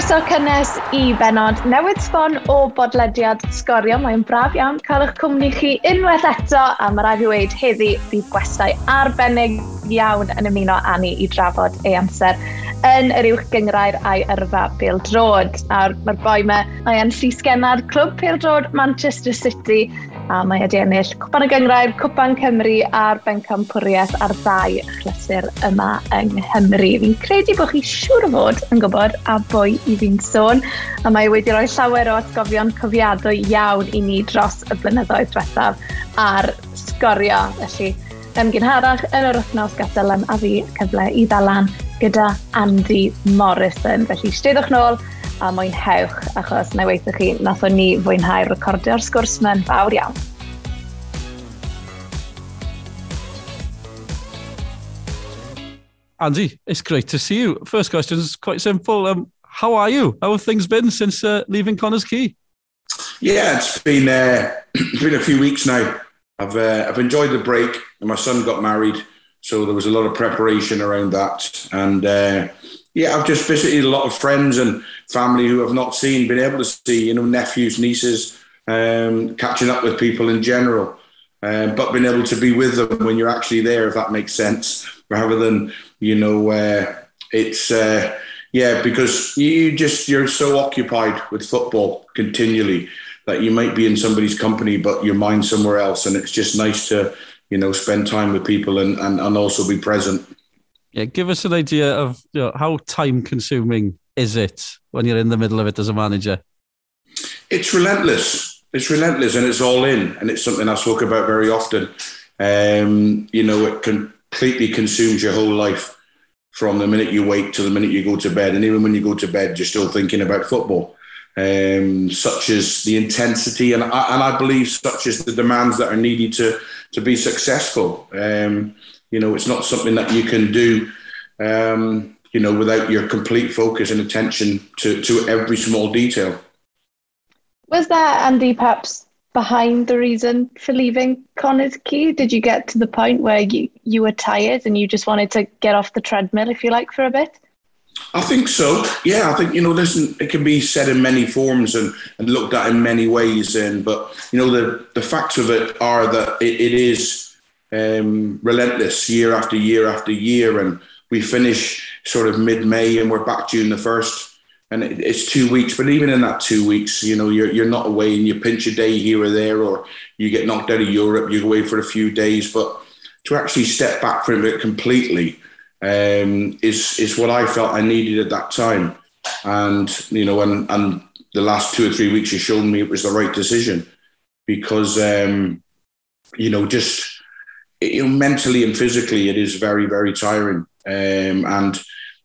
Croeso cynnes i benod newydd sbon o bodlediad sgorio. Mae'n braf iawn cael eich cwmni chi unwaith eto a mae rhaid i weid heddi bydd gwestai arbennig iawn yn ymuno â ni i drafod ei amser yn yr uwch gyngrair a'i yrfa Bildrod. Drod. mae'r boi me, mae e'n llisgennad clwb Bildrod Manchester City a mae wedi ennill Cwpan y Gyngrair, Cwpan Cymru a'r Bencampwriaeth ar ddau chlysur yma yng Nghymru. Fi'n credu bod chi siŵr o fod yn gwybod a bwy i fi'n sôn, a mae wedi rhoi llawer o atgofion cofiadwy iawn i ni dros y blynyddoedd diwethaf ar sgorio. Felly, ymgynharach yn yr wythnos gadael yn a fi cyfle i ddalan gyda Andy Morrison. Felly, steddwch nôl, a mwynhewch achos na weithio chi nath o'n ni fwynhau recordio'r sgwrs mewn fawr iawn. Andy, it's great to see you. First question is quite simple. Um, how are you? How have things been since uh, leaving Connors Key? Yeah, it's been uh, it's been a few weeks now. I've uh, I've enjoyed the break. My son got married, so there was a lot of preparation around that, and uh, yeah, I've just visited a lot of friends and family who I've not seen, been able to see, you know, nephews, nieces, um, catching up with people in general, um, but being able to be with them when you're actually there, if that makes sense, rather than, you know, uh, it's, uh, yeah, because you just, you're so occupied with football continually that you might be in somebody's company, but your mind's somewhere else. And it's just nice to, you know, spend time with people and, and, and also be present. Yeah, give us an idea of you know, how time consuming is it when you're in the middle of it as a manager? It's relentless. It's relentless and it's all in. And it's something I spoke about very often. Um, you know, it completely consumes your whole life from the minute you wake to the minute you go to bed. And even when you go to bed, you're still thinking about football. Um, such as the intensity and I, and I believe such as the demands that are needed to to be successful. Um, you know, it's not something that you can do, um, you know, without your complete focus and attention to, to every small detail. Was that, Andy, perhaps behind the reason for leaving Connah's Quay? Did you get to the point where you, you were tired and you just wanted to get off the treadmill, if you like, for a bit? I think so. Yeah, I think you know. Listen, it can be said in many forms and, and looked at in many ways. And but you know, the the facts of it are that it, it is um, relentless year after year after year. And we finish sort of mid May and we're back June the 1st. And it, it's two weeks, but even in that two weeks, you know, you're, you're not away and you pinch a day here or there, or you get knocked out of Europe, you go away for a few days. But to actually step back from it completely um, is, is what I felt I needed at that time. And, you know, and, and the last two or three weeks have shown me it was the right decision because, um, you know, just you know, mentally and physically, it is very, very tiring. Um, and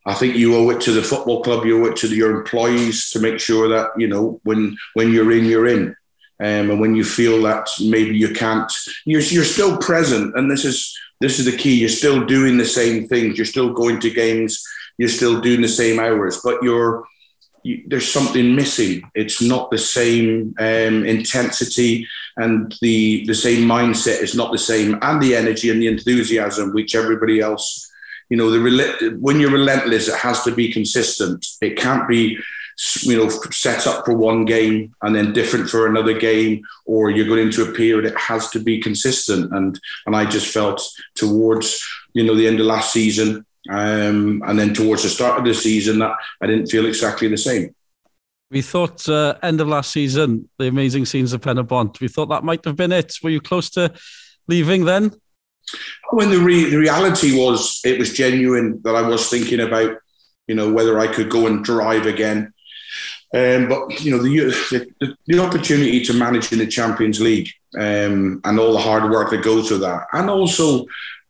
I think you owe it to the football club, you owe it to the, your employees to make sure that you know when when you're in, you're in. Um, and when you feel that maybe you can't, you're, you're still present. And this is this is the key. You're still doing the same things. You're still going to games. You're still doing the same hours, but you're you, there's something missing. It's not the same um, intensity and the the same mindset is not the same, and the energy and the enthusiasm which everybody else, you know, the when you're relentless, it has to be consistent. It can't be you know set up for one game and then different for another game or you're going into a period it has to be consistent and and i just felt towards you know the end of last season um, and then towards the start of the season, that I didn't feel exactly the same. We thought uh, end of last season, the amazing scenes of Penybont. We thought that might have been it. Were you close to leaving then? When the, re- the reality was, it was genuine that I was thinking about, you know, whether I could go and drive again. Um, but you know, the, the, the opportunity to manage in the Champions League um, and all the hard work that goes with that, and also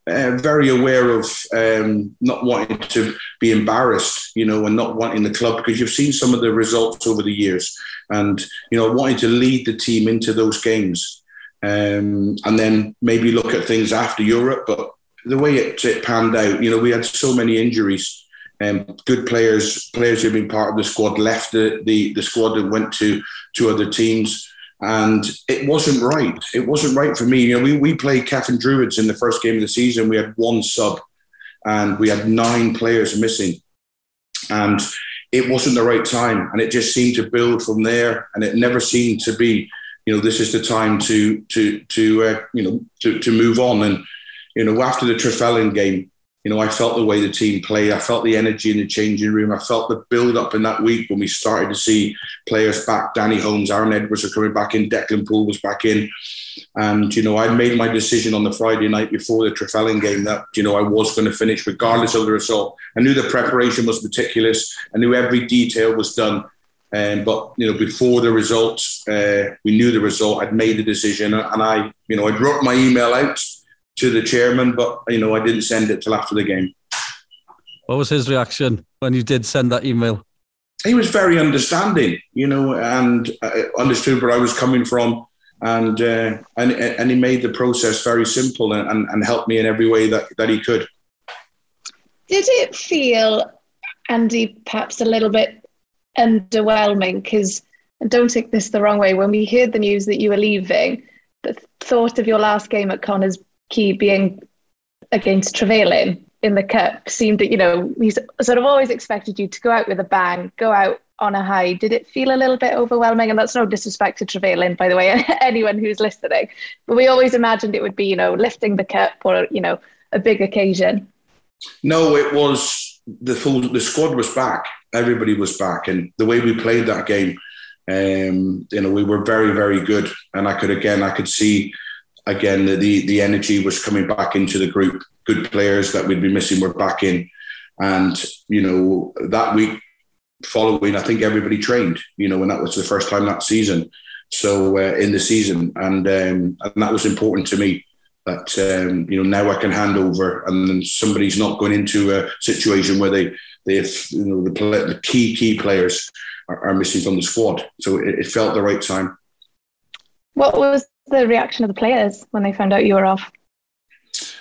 uh, very aware of um, not wanting to be embarrassed, you know, and not wanting the club because you've seen some of the results over the years, and you know, wanting to lead the team into those games, um, and then maybe look at things after Europe. But the way it, it panned out, you know, we had so many injuries. Um, good players, players who've been part of the squad left the, the, the squad and went to to other teams and it wasn't right. It wasn't right for me. You know, we, we played Cefn Druids in the first game of the season. We had one sub and we had nine players missing. And it wasn't the right time, and it just seemed to build from there, and it never seemed to be, you know, this is the time to to to uh, you know to to move on. And you know, after the Trefelin game, you know, I felt the way the team played. I felt the energy in the changing room. I felt the build up in that week when we started to see players back. Danny Holmes, Aaron Edwards are coming back in. Declan Poole was back in. And, you know, I made my decision on the Friday night before the Trefelin game that, you know, I was going to finish regardless of the result. I knew the preparation was meticulous. I knew every detail was done. Um, but, you know, before the result, uh, we knew the result. I'd made the decision and I, you know, I wrote my email out to the chairman, but you know I didn't send it till after the game. What was his reaction when you did send that email? He was very understanding, you know, and uh, understood where I was coming from, and uh, and and he made the process very simple and, and, and helped me in every way that, that he could. Did it feel, Andy, perhaps a little bit underwhelming? Because don't take this the wrong way. When we heard the news that you were leaving, the thought of your last game at Connah's Quay being against Trefelin in the cup seemed that you know we sort of always expected you to go out with a bang, go out on a high. Did it feel a little bit overwhelming? And that's no disrespect to Trefelin, by the way, anyone who's listening. But we always imagined it would be you know lifting the cup or you know a big occasion. No, it was the full. The squad was back. Everybody was back, and the way we played that game, um, you know, we were very, very good. And I could again, I could see again, the the energy was coming back into the group. Good players that we'd be missing were back in, and you know that week following, I think everybody trained. You know, and that was the first time that season. So uh, in the season, and um, and that was important to me. That um, you know now I can hand over, and then somebody's not going into a situation where they they have, you know the, the key key players are, are, missing from the squad. So it, it felt the right time. What was the reaction of the players when they found out you were off?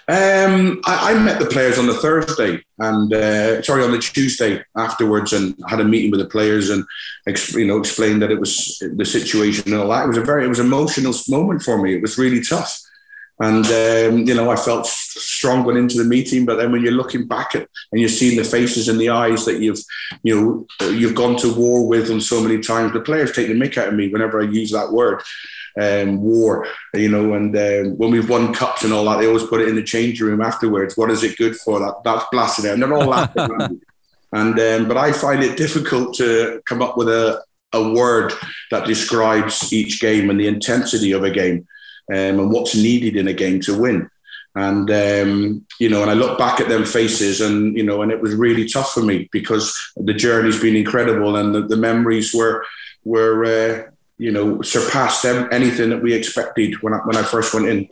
Um, I, I, met the players on the Thursday and uh, sorry on the Tuesday afterwards, and had a meeting with the players and you know explained that it was the situation and all that. It was a very it was emotional moment for me. It was really tough, and um, you know I felt strong going into the meeting. But then when you're looking back at and you're seeing the faces and the eyes that you've you know you've gone to war with them so many times, the players take the mick out of me whenever I use that word um, war, you know. And um, when we've won cups and all that, they always put it in the changing room afterwards. What is it good for? That that's blasted out. And they're all laughing. and um, but I find it difficult to come up with a a word that describes each game and the intensity of a game um, and what's needed in a game to win. And um, you know, and I look back at them faces, and you know, and it was really tough for me because the journey's been incredible, and the, the memories were were uh, you know, surpassed anything that we expected when I, when I first went in.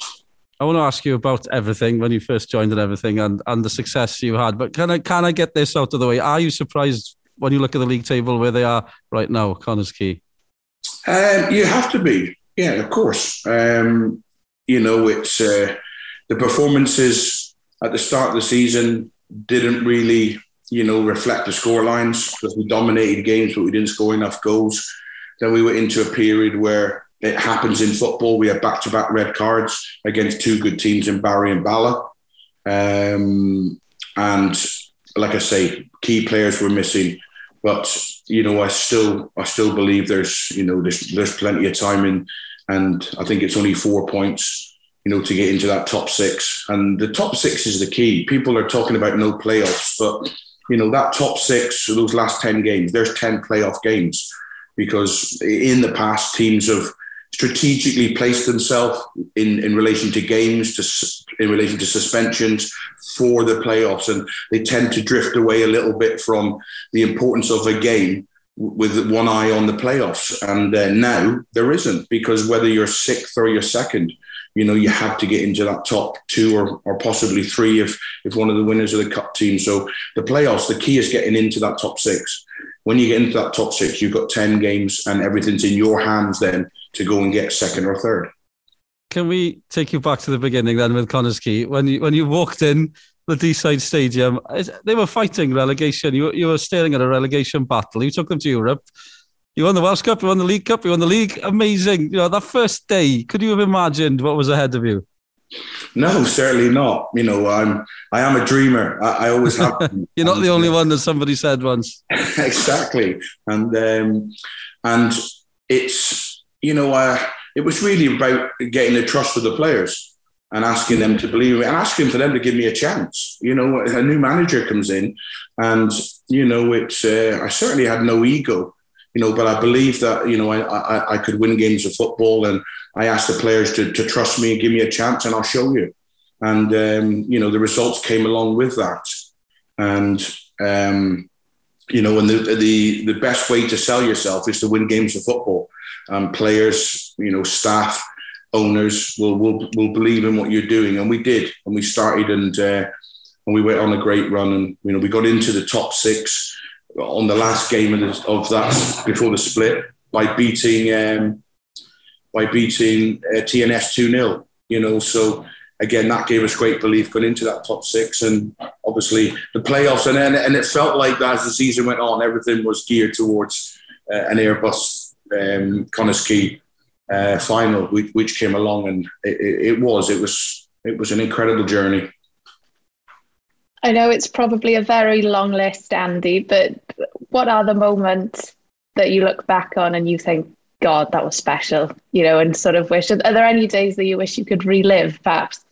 I want to ask you about everything when you first joined and everything, and, and the success you had. But can I can I get this out of the way? Are you surprised when you look at the league table where they are right now, Connah's Quay? Um, you have to be, yeah, of course. Um, you know, it's uh, the performances at the start of the season didn't really, you know, reflect the score lines because we dominated games, but we didn't score enough goals. Then we went into a period where it happens in football. We had back to back red cards against two good teams in Barry and Bala. Um, and like I say, key players were missing. But you know, I still I still believe there's you know there's there's plenty of time in, and I think it's only four points, you know, to get into that top six. And the top six is the key. People are talking about no playoffs, but you know that top six, those last ten games, there's ten playoff games because in the past teams have strategically placed themselves in, in relation to games, to, in relation to suspensions for the playoffs, and they tend to drift away a little bit from the importance of a game with one eye on the playoffs. And uh, now there isn't because whether you're sixth or you're second, you know, you have to get into that top two or, or possibly three if if one of the winners of the cup team. So the playoffs, the key is getting into that top six when you get into that top six, you've got 10 games and everything's in your hands then to go and get second or third. Can we take you back to the beginning then with Quay? When you, when you walked in the Deeside Stadium, they were fighting relegation. You, you were staring at a relegation battle. You took them to Europe. You won the Welsh Cup, you won the League Cup, you won the league. Amazing. You know, that first day, could you have imagined what was ahead of you? No, certainly not. You know, I'm I am a dreamer. I, I always have. You're not the only one that somebody said once. exactly, and um, and it's you know, uh, it was really about getting the trust of the players and asking them to believe me and asking for them to give me a chance. You know, a new manager comes in, and you know, it's uh, I certainly had no ego you know, but I believe that, you know, I, I, I could win games of football and I asked the players to, to trust me and give me a chance and I'll show you. And, um, you know, the results came along with that. And, um, you know, and the, the, the best way to sell yourself is to win games of football. Um, players, you know, staff, owners will, will, will believe in what you're doing. And we did. And we started and, uh, and we went on a great run and, you know, we got into the top six on the last game of, the, of that before the split by beating um, by beating uh, TNS two 0 You know, so again that gave us great belief going into that top six, and obviously the playoffs, and then and it felt like that as the season went on, everything was geared towards uh, an Airbus um, Connah's Quay uh, final, which, which, came along, and it, it was it was it was an incredible journey. I know it's probably a very long list, Andy, but what are the moments that you look back on and you think, God, that was special, you know, and sort of wish, are there any days that you wish you could relive, perhaps?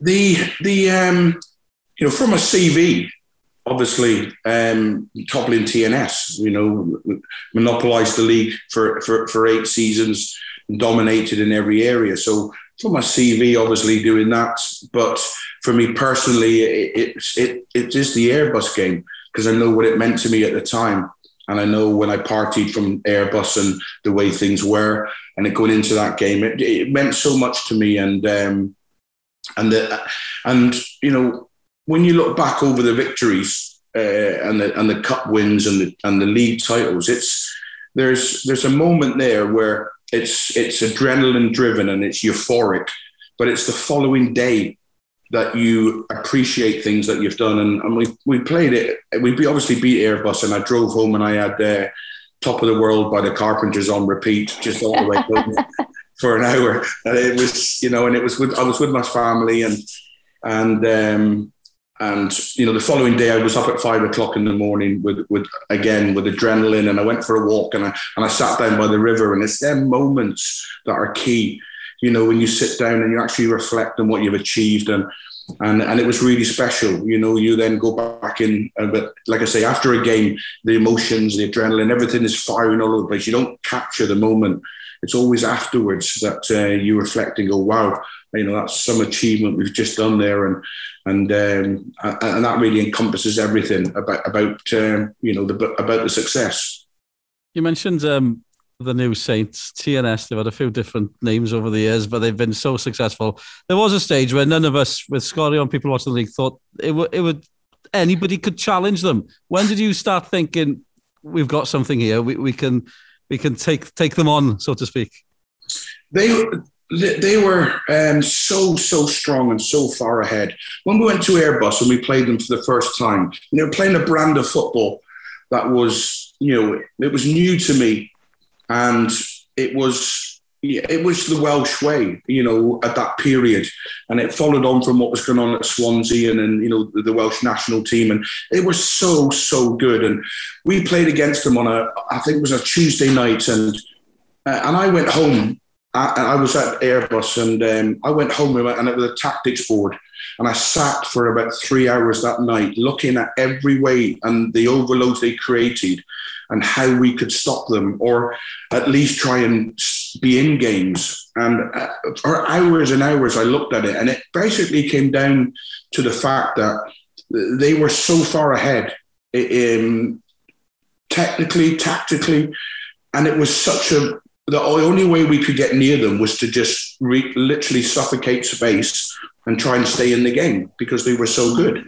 The, the, um, you know, from a CV, obviously, um, toppling TNS, you know, monopolised the league for, for, for eight seasons, dominated in every area. So from my CV, obviously doing that, but for me personally, it, it, it, it is the Airbus game because I know what it meant to me at the time. And I know when I partied from Airbus and the way things were, and it going into that game, it, it meant so much to me. And um, and the, and you know, when you look back over the victories uh, and the and the cup wins and the and the league titles, it's there's there's a moment there where it's it's adrenaline driven and it's euphoric, but it's the following day that you appreciate things that you've done. And, and we we played it. We obviously beat Airbus, and I drove home and I had uh, Top of the World by the Carpenters on repeat just all the way home for an hour. And it was, you know, and it was with I was with my family and and um, and you know the following day I was up at five o'clock in the morning with with again with adrenaline, and I went for a walk and I and I sat down by the river, and it's them moments that are key you know, when you sit down and you actually reflect on what you've achieved and and and it was really special. You know, you then go back in, uh, but like I say, after a game, the emotions, the adrenaline, everything is firing all over the place. You don't capture the moment. It's always afterwards that uh, you reflect and go, "Wow, you know, that's some achievement we've just done there," and and um, and that really encompasses everything about about um, you know the about the success. You mentioned um, the new Saints, TNS. They've had a few different names over the years, but they've been so successful. There was a stage where none of us, with Scotty on people watching the league, thought it would, it would anybody could challenge them. When did you start thinking we've got something here? We, we can we can take take them on, so to speak. They they were um, so so strong and so far ahead. When we went to Airbus and we played them for the first time, you know, playing a brand of football that was you know it was new to me and it was it was the Welsh way, you know, at that period, and it followed on from what was going on at Swansea and then you know the, Welsh national team, and they were so so good. And we played against them on a I think it was a Tuesday night, and uh, and I went home. I, I was at Airbus, and um, I went home and it was a tactics board, and I sat for about three hours that night looking at every way and the overloads they created and how we could stop them or at least try and be in games. And uh, for hours and hours, I looked at it, and it basically came down to the fact that they were so far ahead in technically, tactically, and it was such a the only way we could get near them was to just re- literally suffocate space and try and stay in the game because they were so good.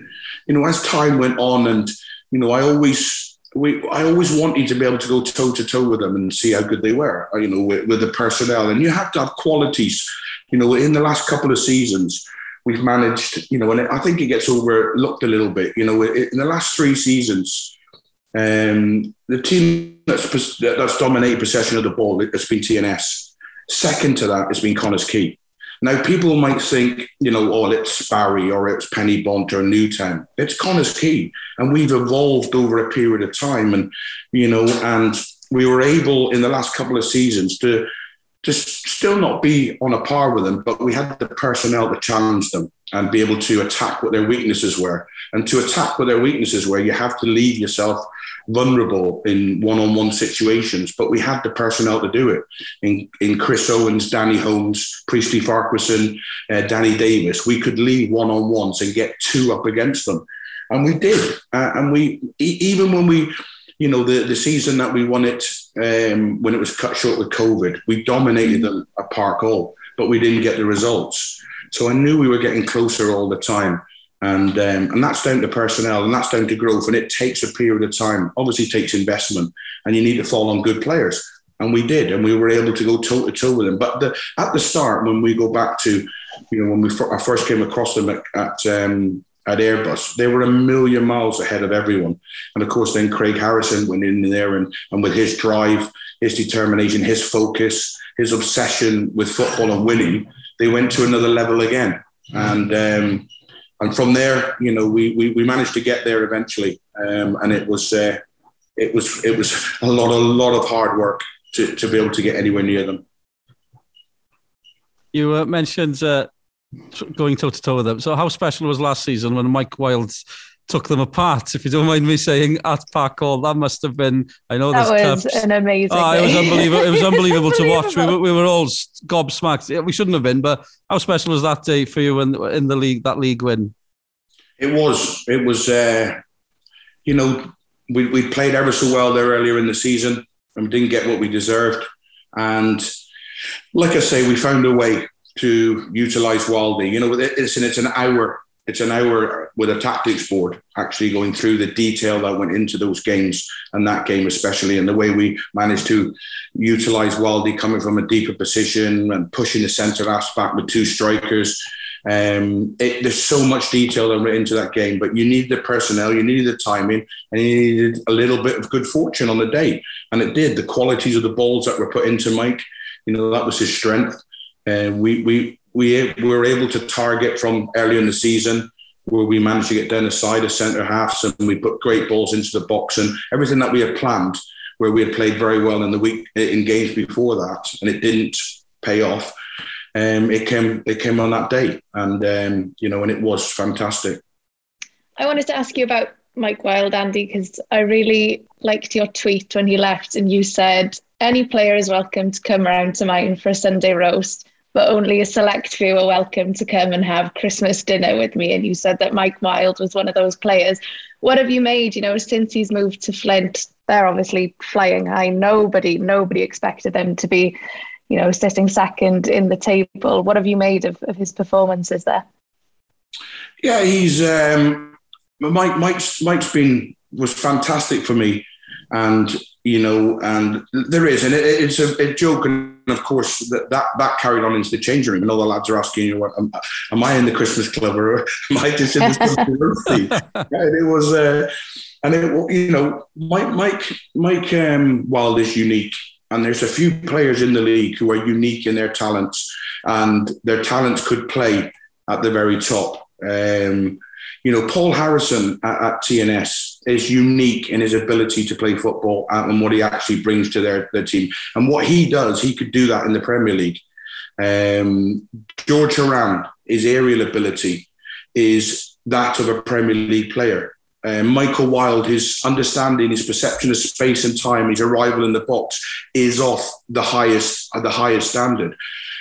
You know, as time went on, and you know, I always we I always wanted to be able to go toe to toe with them and see how good they were, you know, with, with, the personnel. And you have to have qualities. You know, in the last couple of seasons, we've managed, you know, and I think it gets overlooked a little bit. You know, in the last three seasons, um, the team that's that's dominated possession of the ball has been TNS. Second to that has been Connah's Quay. Now, people might think, you know, oh, it's Barry or it's Penybont or Newtown. It's Connah's Quay. And we've evolved over a period of time. And, you know, and we were able in the last couple of seasons to just still not be on a par with them, but we had the personnel to challenge them and be able to attack what their weaknesses were. And to attack what their weaknesses were, you have to leave yourself vulnerable in one-on-one situations. But we had the personnel to do it. In, in Chris Owens, Danny Holmes, Priestley Farquharson, uh, Danny Davies, we could leave one-on-ones and get two up against them. And we did. Uh, and we, even when we, you know, the, the season that we won it um, when it was cut short with COVID, we dominated them at Park Hall, but we didn't get the results. So I knew we were getting closer all the time. And, um, and that's down to personnel and that's down to growth. And it takes a period of time, obviously takes investment and you need to fall on good players. And we did, and we were able to go toe to toe with them. But the, at the start, when we go back to, you know, when we I first came across them at, at um, at Airbus. They were a million miles ahead of everyone. And of course, then Craig Harrison went in there and, and with his drive, his determination, his focus, his obsession with football and winning, they went to another level again. And um, and from there, you know, we, we, we managed to get there eventually. Um, and it was uh, it was it was a lot a lot of hard work to, to be able to get anywhere near them. You uh, mentioned uh, going toe to toe with them. So how special was last season when Mike Wilds took them apart? If you don't mind me saying, at Park Hall, that must have been. I know that was cups. an amazing. Oh, it was unbelievable. It was unbelievable to watch. We were, we were all gobsmacked. We shouldn't have been, but how special was that day for you in in the league? That league win. It was. It was. Uh, you know, we we played ever so well there earlier in the season and didn't get what we deserved. And like I say, we found a way to utilize Wildy. You know, it's an, it's an hour. It's an hour with a tactics board actually going through the detail that went into those games and that game especially, and the way we managed to utilize Wildy coming from a deeper position and pushing the centre half back with two strikers. Um, it, there's so much detail that went into that game, but you need the personnel, you needed the timing, and you needed a little bit of good fortune on the day, and it did. The qualities of the balls that were put into Mike, you know, that was his strength. Uh, we, we, we, we were able to target from early in the season where we managed to get down the side of centre halves and we put great balls into the box and everything that we had planned where we had played very well in the week in games before that and it didn't pay off. Um, it came it came on that day and um, you know and it was fantastic. I wanted to ask you about Mike Wild, Andy, because I really liked your tweet when he left and you said any player is welcome to come around to mine for a Sunday roast but only a select few are welcome to come and have Christmas dinner with me. And you said that Mike Wild was one of those players. What have you made? You know, since he's moved to Flint, they're obviously flying high. Nobody, nobody expected them to be, you know, sitting second in the table. What have you made of, of his performances there? Yeah, he's um, Mike. Mike's Mike's been was fantastic for me, and you know, and there is, and it, it's a, a, joke, and of course that, that that carried on into the changing room, and all the lads are asking you, know, "What am, am I in the Christmas club or am I just in the and it was, uh, and it, you know, Mike Mike Mike um, Wild is unique, and there's a few players in the league who are unique in their talents, and their talents could play at the very top. Um, you know, Paul Harrison at, at TNS is unique in his ability to play football and what he actually brings to their, their team. And what he does, he could do that in the Premier League. Um, George Horan, his aerial ability is that of a Premier League player. Uh, Michael Wild, his understanding, his perception of space and time, his arrival in the box is off the highest, the highest standard.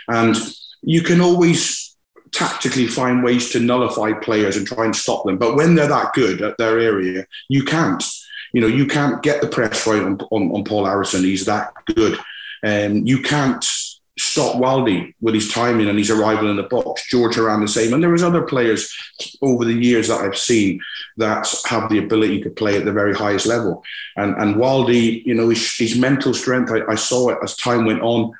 And you can always tactically find ways to nullify players and try and stop them. But when they're that good at their area, you can't. You know, you can't get the press right on, on, on Paul Harrison. He's that good. And um, you can't stop Wildy with his timing and his arrival in the box. George Horan the same. And there was other players over the years that I've seen that have the ability to play at the very highest level. And and Wildy, you know, his, his mental strength, I, I saw it as time went on,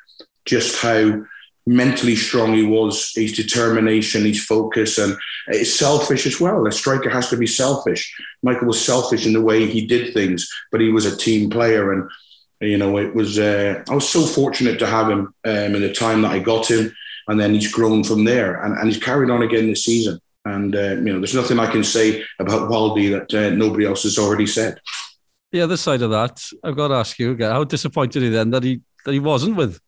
just how mentally strong he was, his determination, his focus, and it's selfish as well. A striker has to be selfish. Michael was selfish in the way he did things, but he was a team player, and you know it was. Uh, I was so fortunate to have him um, in the time that I got him. and then he's grown from there, and, and he's carried on again this season. And uh, you know, there's nothing I can say about Wildy that uh, nobody else has already said. The other side of that, I've got to ask you again: how disappointed he then that he that he wasn't with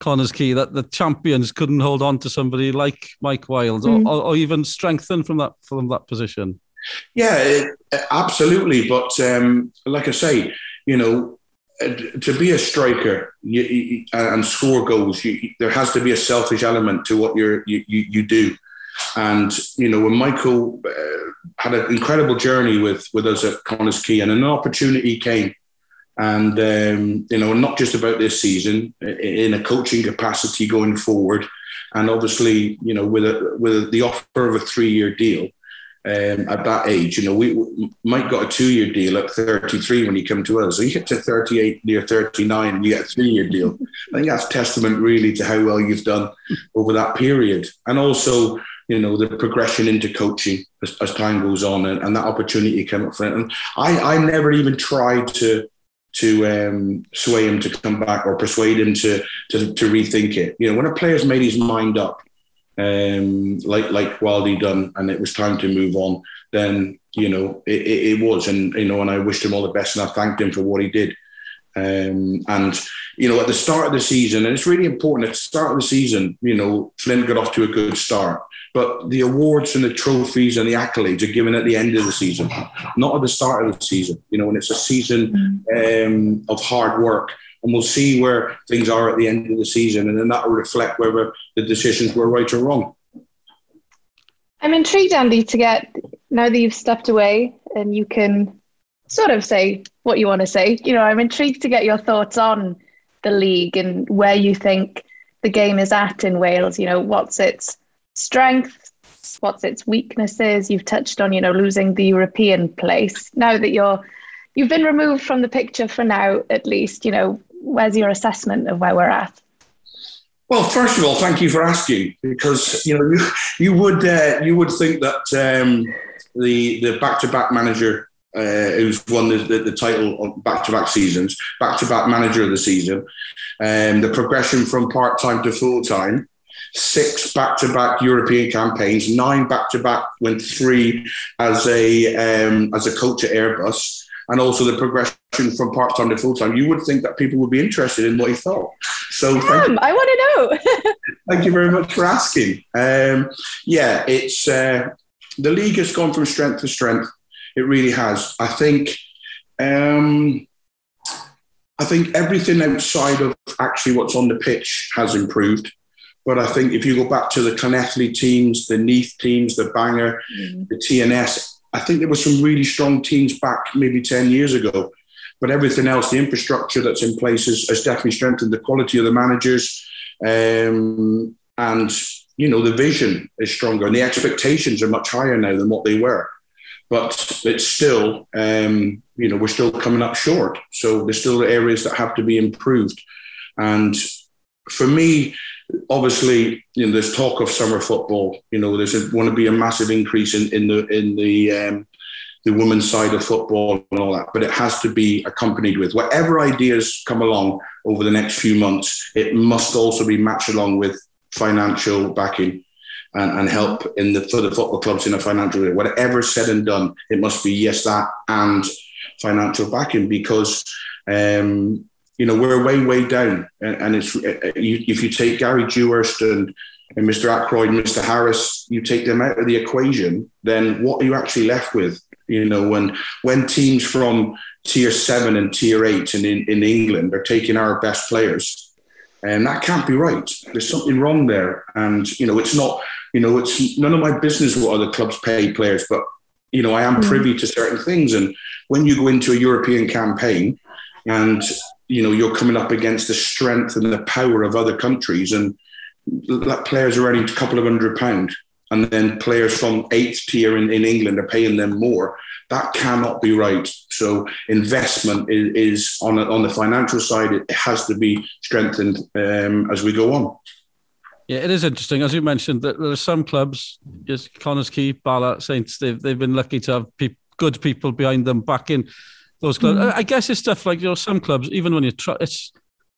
Connah's Quay, that the champions couldn't hold on to somebody like Mike Wild, mm. or, or, even strengthen from that from that position. Yeah, it, absolutely. But um, like I say, you know, uh, to be a striker you, you, and score goals, you, there has to be a selfish element to what you you, you do. And you know, when Michael uh, had an incredible journey with with us at Connah's Quay, and an opportunity came, and um, you know, not just about this season, in a coaching capacity going forward, and obviously, you know, with a with the offer of a three year deal, um, at that age. You know, we Mike got a two-year deal at 33 when he came to us. So you get to 38, near 39, and you get a three-year deal. I think that's testament really to how well you've done over that period, and also. You know the progression into coaching as, as time goes on, and, and that opportunity came up front. And I, I never even tried to to um, sway him to come back or persuade him to, to to rethink it. You know, when a player's made his mind up, um, like like Wildy done, and it was time to move on. Then you know it, it, it, was, and you know, and I wished him all the best, and I thanked him for what he did. Um, and you know, at the start of the season, and it's really important at the start of the season, you know, Flint got off to a good start. But the awards and the trophies and the accolades are given at the end of the season, not at the start of the season. You know, when it's a season um, of hard work and we'll see where things are at the end of the season, and then that will reflect whether the decisions were right or wrong. I'm intrigued, Andy, to get now that you've stepped away and you can sort of say what you want to say. You know, I'm intrigued to get your thoughts on the league and where you think the game is at in Wales. You know, what's its strengths, what's its weaknesses. You've touched on, you know, losing the European place. Now that you're you've been removed from the picture for now, at least, you know, where's your assessment of where we're at? Well, first of all, thank you for asking because you know you, you would uh, you would think that um, the the back to back manager uh, who's won the, the, the title on back to back seasons, back to back manager of the season, um, the progression from part time to full time, six back to back European campaigns, nine back to back, went three as a um, as a coach at Airbus and also the progression from part time to full time, you would think that people would be interested in what he thought. So, Damn, I want to know. thank you very much for asking. Um, yeah, it's uh, the league has gone from strength to strength. It really has. I think. Um, I think everything outside of actually what's on the pitch has improved. But I think if you go back to the Llanelli teams, the Neath teams, the Bangor, mm-hmm. the TNS, I think there were some really strong teams back maybe 10 years ago. But everything else, the infrastructure that's in place has, has definitely strengthened the quality of the managers. Um, and, you know, the vision is stronger and the expectations are much higher now than what they were. But it's still, um, you know, we're still coming up short. So there's still areas that have to be improved. And for me, obviously, you know, there's talk of summer football. You know, there's going to be a massive increase in, in the in the um, the women's side of football and all that, but it has to be accompanied with whatever ideas come along over the next few months. It must also be matched along with financial backing and, and help in the for the football clubs in a financial way. Whatever's said and done, it must be yes that and financial backing because um, you know, we're way, way down. And, and it's uh, uh, if you take Gary Dewhurst and, and Mr. Ackroyd and Mr. Harris, you take them out of the equation, then what are you actually left with? You know, when when teams from tier seven and tier eight in, in, in England are taking our best players, and that can't be right. There's something wrong there. And, you know, it's not, you know, it's none of my business what other clubs pay players, but, you know, I am mm. privy to certain things. And when you go into a European campaign and you know you're coming up against the strength and the power of other countries, and that players are earning a couple of hundred pound, and then players from eighth tier in, in England are paying them more. That cannot be right. So investment is, is on on the financial side. It has to be strengthened um, as we go on. Yeah, it is interesting. As you mentioned, that there are some clubs, just Connah's Quay, Bala, Saints, they've, they've been lucky to have pe- good people behind them backing those clubs. Mm. I guess it's stuff like you know some clubs, even when you try, it's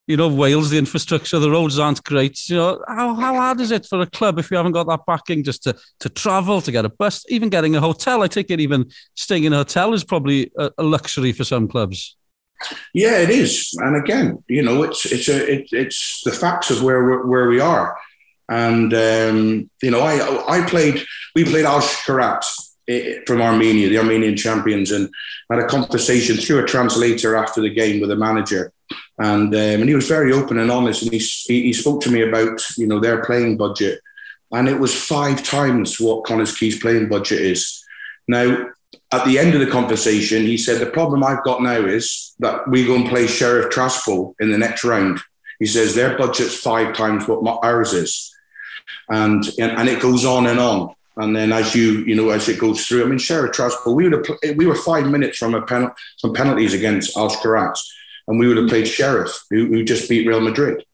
you know, Wales, the infrastructure, the roads aren't great. You know, how, how hard is it for a club if you haven't got that backing just to, to travel, to get a bus, even getting a hotel? I take it even staying in a hotel is probably a, a luxury for some clubs. Yeah, it is. And again, you know, it's it's a it, it's the facts of where where we are. And um, you know, I I played we played Al Karat from Armenia, the Armenian champions, and had a conversation through a translator after the game with the manager and um, and he was very open and honest, and he, he spoke to me about you know their playing budget, and it was five times what Connah's Quay's playing budget is. Now, at the end of the conversation, he said the problem I've got now is that we go and play Sheriff Tiraspol in the next round. He says their budget's five times what ours is, and and, and it goes on and on. And then as you you know as it goes through, I mean Sheriff Tiraspol, we would have, we were five minutes from a pen, from penalties against Alashkert and we would have played Sheriff, who, who just beat Real Madrid.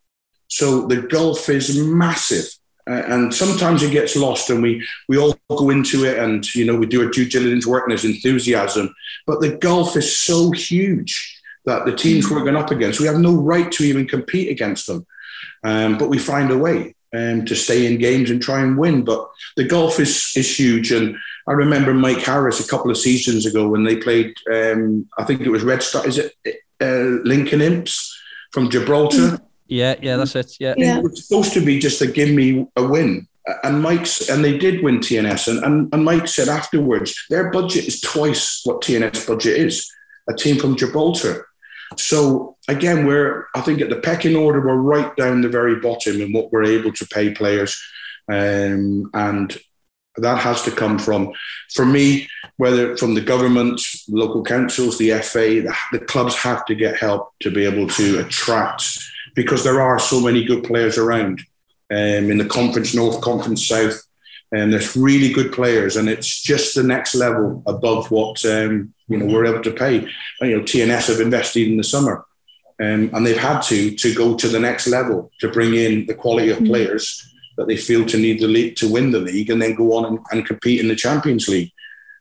So the gulf is massive. And sometimes it gets lost and we, we all go into it and, you know, we do our due diligence work and there's enthusiasm. But the gulf is so huge that the teams we're going up against, we have no right to even compete against them. Um, but we find a way um, to stay in games and try and win. But the golf is, is huge. And I remember Mike Harris a couple of seasons ago when they played, um, I think it was Red Star, is it uh, Lincoln Imps from Gibraltar. Yeah, yeah, that's it. Yeah. yeah. It was supposed to be just to give me a win. And Mike's and they did win TNS. And, and, and Mike said afterwards, their budget is twice what TNS budget is, a team from Gibraltar. So again, we're I think at the pecking order, we're right down the very bottom in what we're able to pay players. Um, and that has to come from, for me, whether from the government, local councils, the FA, the, the, clubs have to get help to be able to attract because there are so many good players around um, in the Conference North, Conference South, and there's really good players, and it's just the next level above what um, you know we're able to pay. And, you know, TNS have invested in the summer, um, and they've had to to go to the next level to bring in the quality of mm-hmm. players that they feel to need the league to win the league and then go on and, and compete in the Champions League.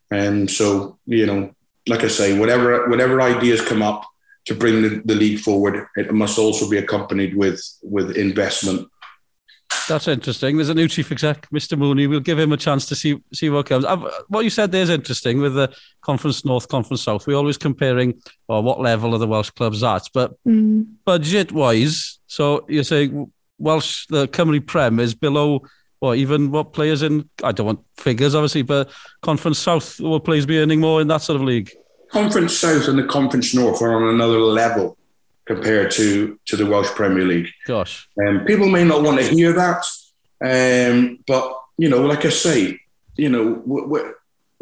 And so, you know, like I say, whatever whatever ideas come up to bring the, the league forward, it must also be accompanied with with investment. That's interesting. There's a new chief exec, Mr. Mooney. We'll give him a chance to see see what comes. I've, what you said there is interesting with the Conference North, Conference South. We're always comparing, or what level are the Welsh clubs at? But mm. budget wise, so you're saying Welsh, the Cymru Prem is below, or even what players in, I don't want figures obviously, but Conference South, will players be earning more in that sort of league? Conference South and the Conference North are on another level compared to, to the Welsh Premier League. Gosh. Um, people may not want to hear that, um, but, you know, like I say, you know, w- w-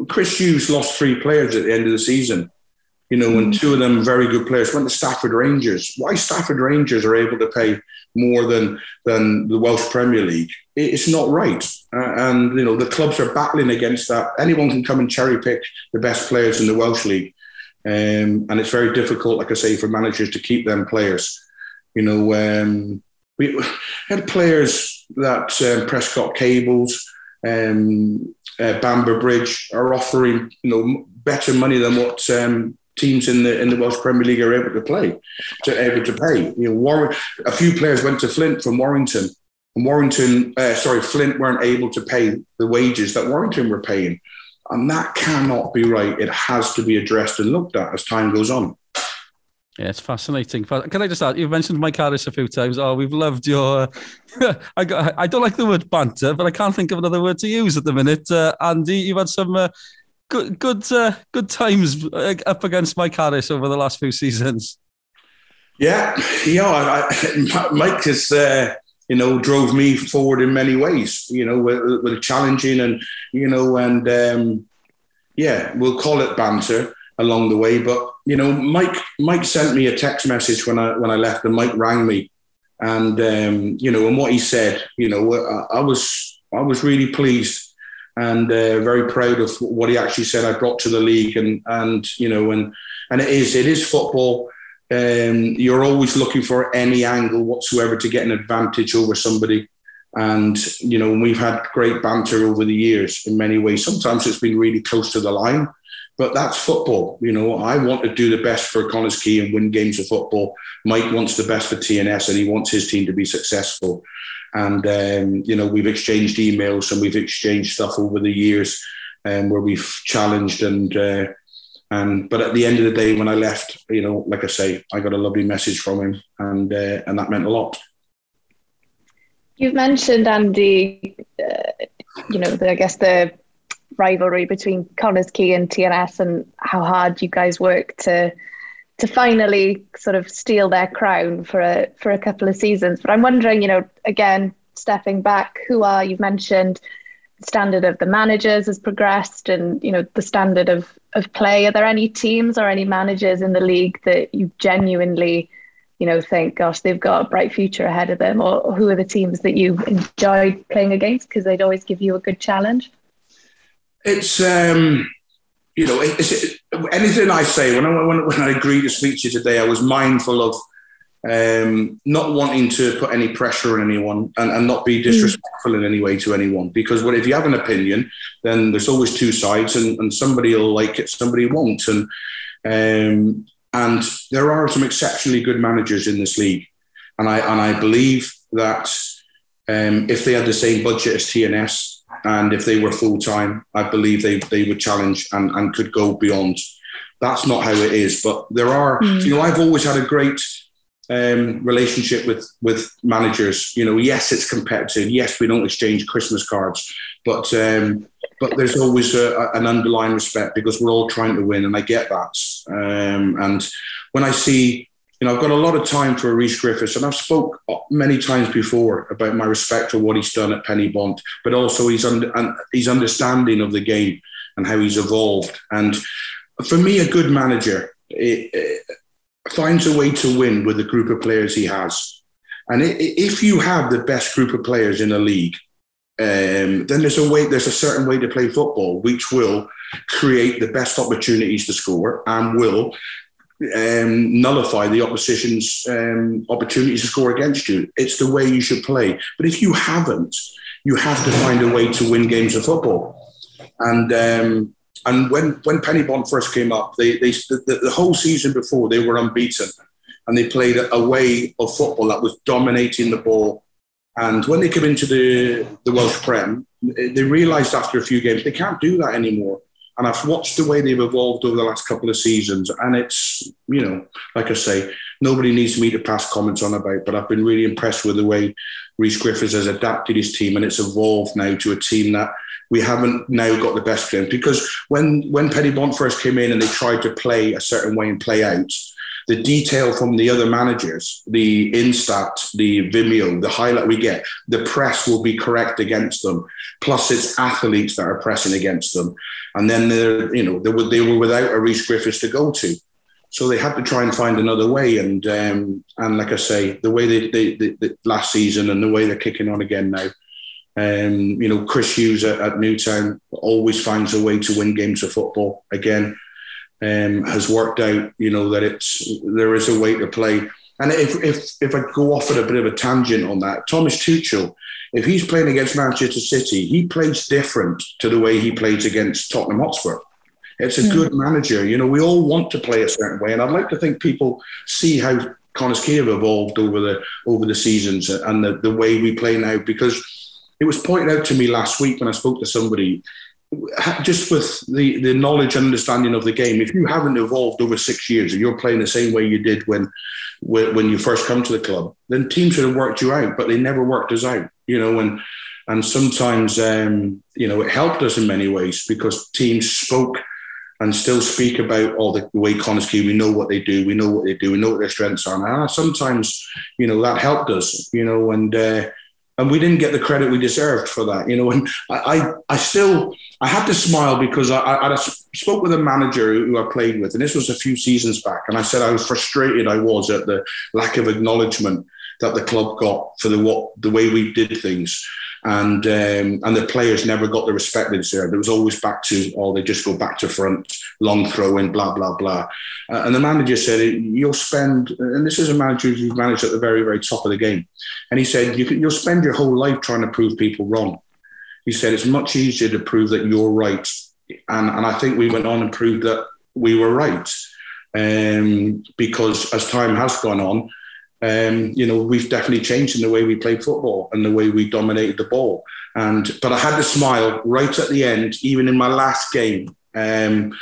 Chris Hughes lost three players at the end of the season. You know, and mm. two of them very good players went to Stafford Rangers. Why Stafford Rangers are able to pay more than than the Welsh Premier League? It's not right. Uh, and you know, the clubs are battling against that. Anyone can come and cherry pick the best players in the Welsh League, um, and it's very difficult, like I say, for managers to keep them players. You know, um, we had players that um, Prescot Cables, um, uh, Bamber Bridge are offering, you know, better money than what um, teams in the in the Welsh Premier League are able to play, to able to pay. You know, Warren, a few players went to Flint from Warrington, and Warrington, uh, sorry, Flint weren't able to pay the wages that Warrington were paying, and that cannot be right. It has to be addressed and looked at as time goes on. Yeah, it's fascinating. Can I just add? You've mentioned Mike Harris a few times. Oh, we've loved your. I got, I don't like the word banter, but I can't think of another word to use at the minute. Uh, Andy, you've had some uh, good good uh, good times uh, up against Mike Harris over the last few seasons. Yeah, yeah. I, Mike is. uh, you know drove me forward in many ways. You know, with, with challenging and you know and um, yeah, we'll call it banter along the way. But you know, Mike Mike sent me a text message when I when I left, and Mike rang me, and um, you know, and what he said, you know, I, I was I was really pleased and uh, very proud of what he actually said I brought to the league. And and you know, and and it is it is football. Um, you're always looking for any angle whatsoever to get an advantage over somebody. And you know, we've had great banter over the years in many ways. Sometimes it's been really close to the line, but that's football. You know, I want to do the best for Connah's Quay and win games of football. Mike wants the best for TNS and he wants his team to be successful. And, um, you know, we've exchanged emails and we've exchanged stuff over the years um, where we've challenged and, uh, and but at the end of the day, when I left, you know, like I say, I got a lovely message from him, and uh, and that meant a lot. You've mentioned Andy, uh, you know, the, I guess the rivalry between Connah's Quay and TNS and how hard you guys work to to finally sort of steal their crown for a for a couple of seasons. But I'm wondering, you know, again, stepping back, who are you've mentioned standard of the managers has progressed and you know the standard of of play. Are there any teams or any managers in the league that you genuinely you know think gosh they've got a bright future ahead of them? Or who are the teams that you enjoyed playing against? Because they'd always give you a good challenge. It's um, you know, it's, it, anything I say when I when, when I agreed to speak to you today, I was mindful of um, not wanting to put any pressure on anyone and, and not be hmm. disrespectful mm. in any way to anyone. Because what if you have an opinion, then there's always two sides, and, and somebody will like it, somebody won't, and um, and there are some exceptionally good managers in this league, and I and I believe that um, if they had the same budget as TNS, and if they were full time, I believe they, they would challenge and, and could go beyond. That's not how it is. But there are, mm. you know, I've always had a great um, relationship with with managers. You know, yes, it's competitive. Yes, we don't exchange Christmas cards, but um, but there's always a, an underlying respect because we're all trying to win, and I get that. Um, and when I see you know, I've got a lot of time for Rhys Griffiths, and I've spoke many times before about my respect for what he's done at Penybont, but also his, his understanding of the game and how he's evolved. And for me, a good manager it, it finds a way to win with the group of players he has. And if you have the best group of players in a league, um, then there's a way, there's a certain way to play football, which will create the best opportunities to score and will um, nullify the opposition's um, opportunities to score against you. It's the way you should play. But if you haven't, you have to find a way to win games of football. And um, and when when Penybont first came up, they, they the, the whole season before they were unbeaten, and they played a way of football that was dominating the ball. And when they came into the the Welsh Prem, they realised after a few games they can't do that anymore. And I've watched the way they've evolved over the last couple of seasons. And it's, you know, like I say, nobody needs me to pass comments on about, but I've been really impressed with the way Rhys Griffiths has adapted his team and it's evolved now to a team that we haven't now got the best in. Because when, when Penybont first came in and they tried to play a certain way and play out, the detail from the other managers, the Instat, the Vimeo, the highlight we get, the press will be correct against them. Plus, it's athletes that are pressing against them, and then they're you know they were they were without a Rhys Griffiths to go to, so they had to try and find another way. And um, and like I say, the way they, they, they, they last season and the way they're kicking on again now. Um, you know, Chris Hughes at, at Newtown always finds a way to win games of football. Again, um, has worked out, you know, that it's there is a way to play. And if, if, if I go off at a bit of a tangent on that, Thomas Tuchel, if he's playing against Manchester City, he plays different to the way he plays against Tottenham Hotspur. It's a mm. good manager. You know, we all want to play a certain way. And I'd like to think people see how Quay have evolved over the over the seasons and the, the way we play now because it was pointed out to me last week when I spoke to somebody just with the, the knowledge and understanding of the game, if you haven't evolved over six years and you're playing the same way you did when when you first come to the club, then teams should have worked you out, but they never worked us out, you know, and and sometimes um, you know it helped us in many ways because teams spoke and still speak about all the, the way Quay, we know what they do, we know what they do, we know what their strengths are. And sometimes, you know, that helped us, you know, and uh, and we didn't get the credit we deserved for that, you know. And I, I, I still, I had to smile because I, I, I, spoke with a manager who I played with, and this was a few seasons back, and I said I was frustrated. I was at the lack of acknowledgement that the club got for the what the way we did things and um, and the players never got the respect they deserved. It was always back to, oh, they just go back to front, long throw in, blah blah blah. Uh, and the manager said, you'll spend, and this is a manager who's managed at the very very top of the game, and he said, you can, you'll spend your whole life trying to prove people wrong. He said it's much easier to prove that you're right and and I think we went on and proved that we were right. Um, because as time has gone on, um, you know, we've definitely changed in the way we played football and the way we dominated the ball. And but I had to smile right at the end, even in my last game um,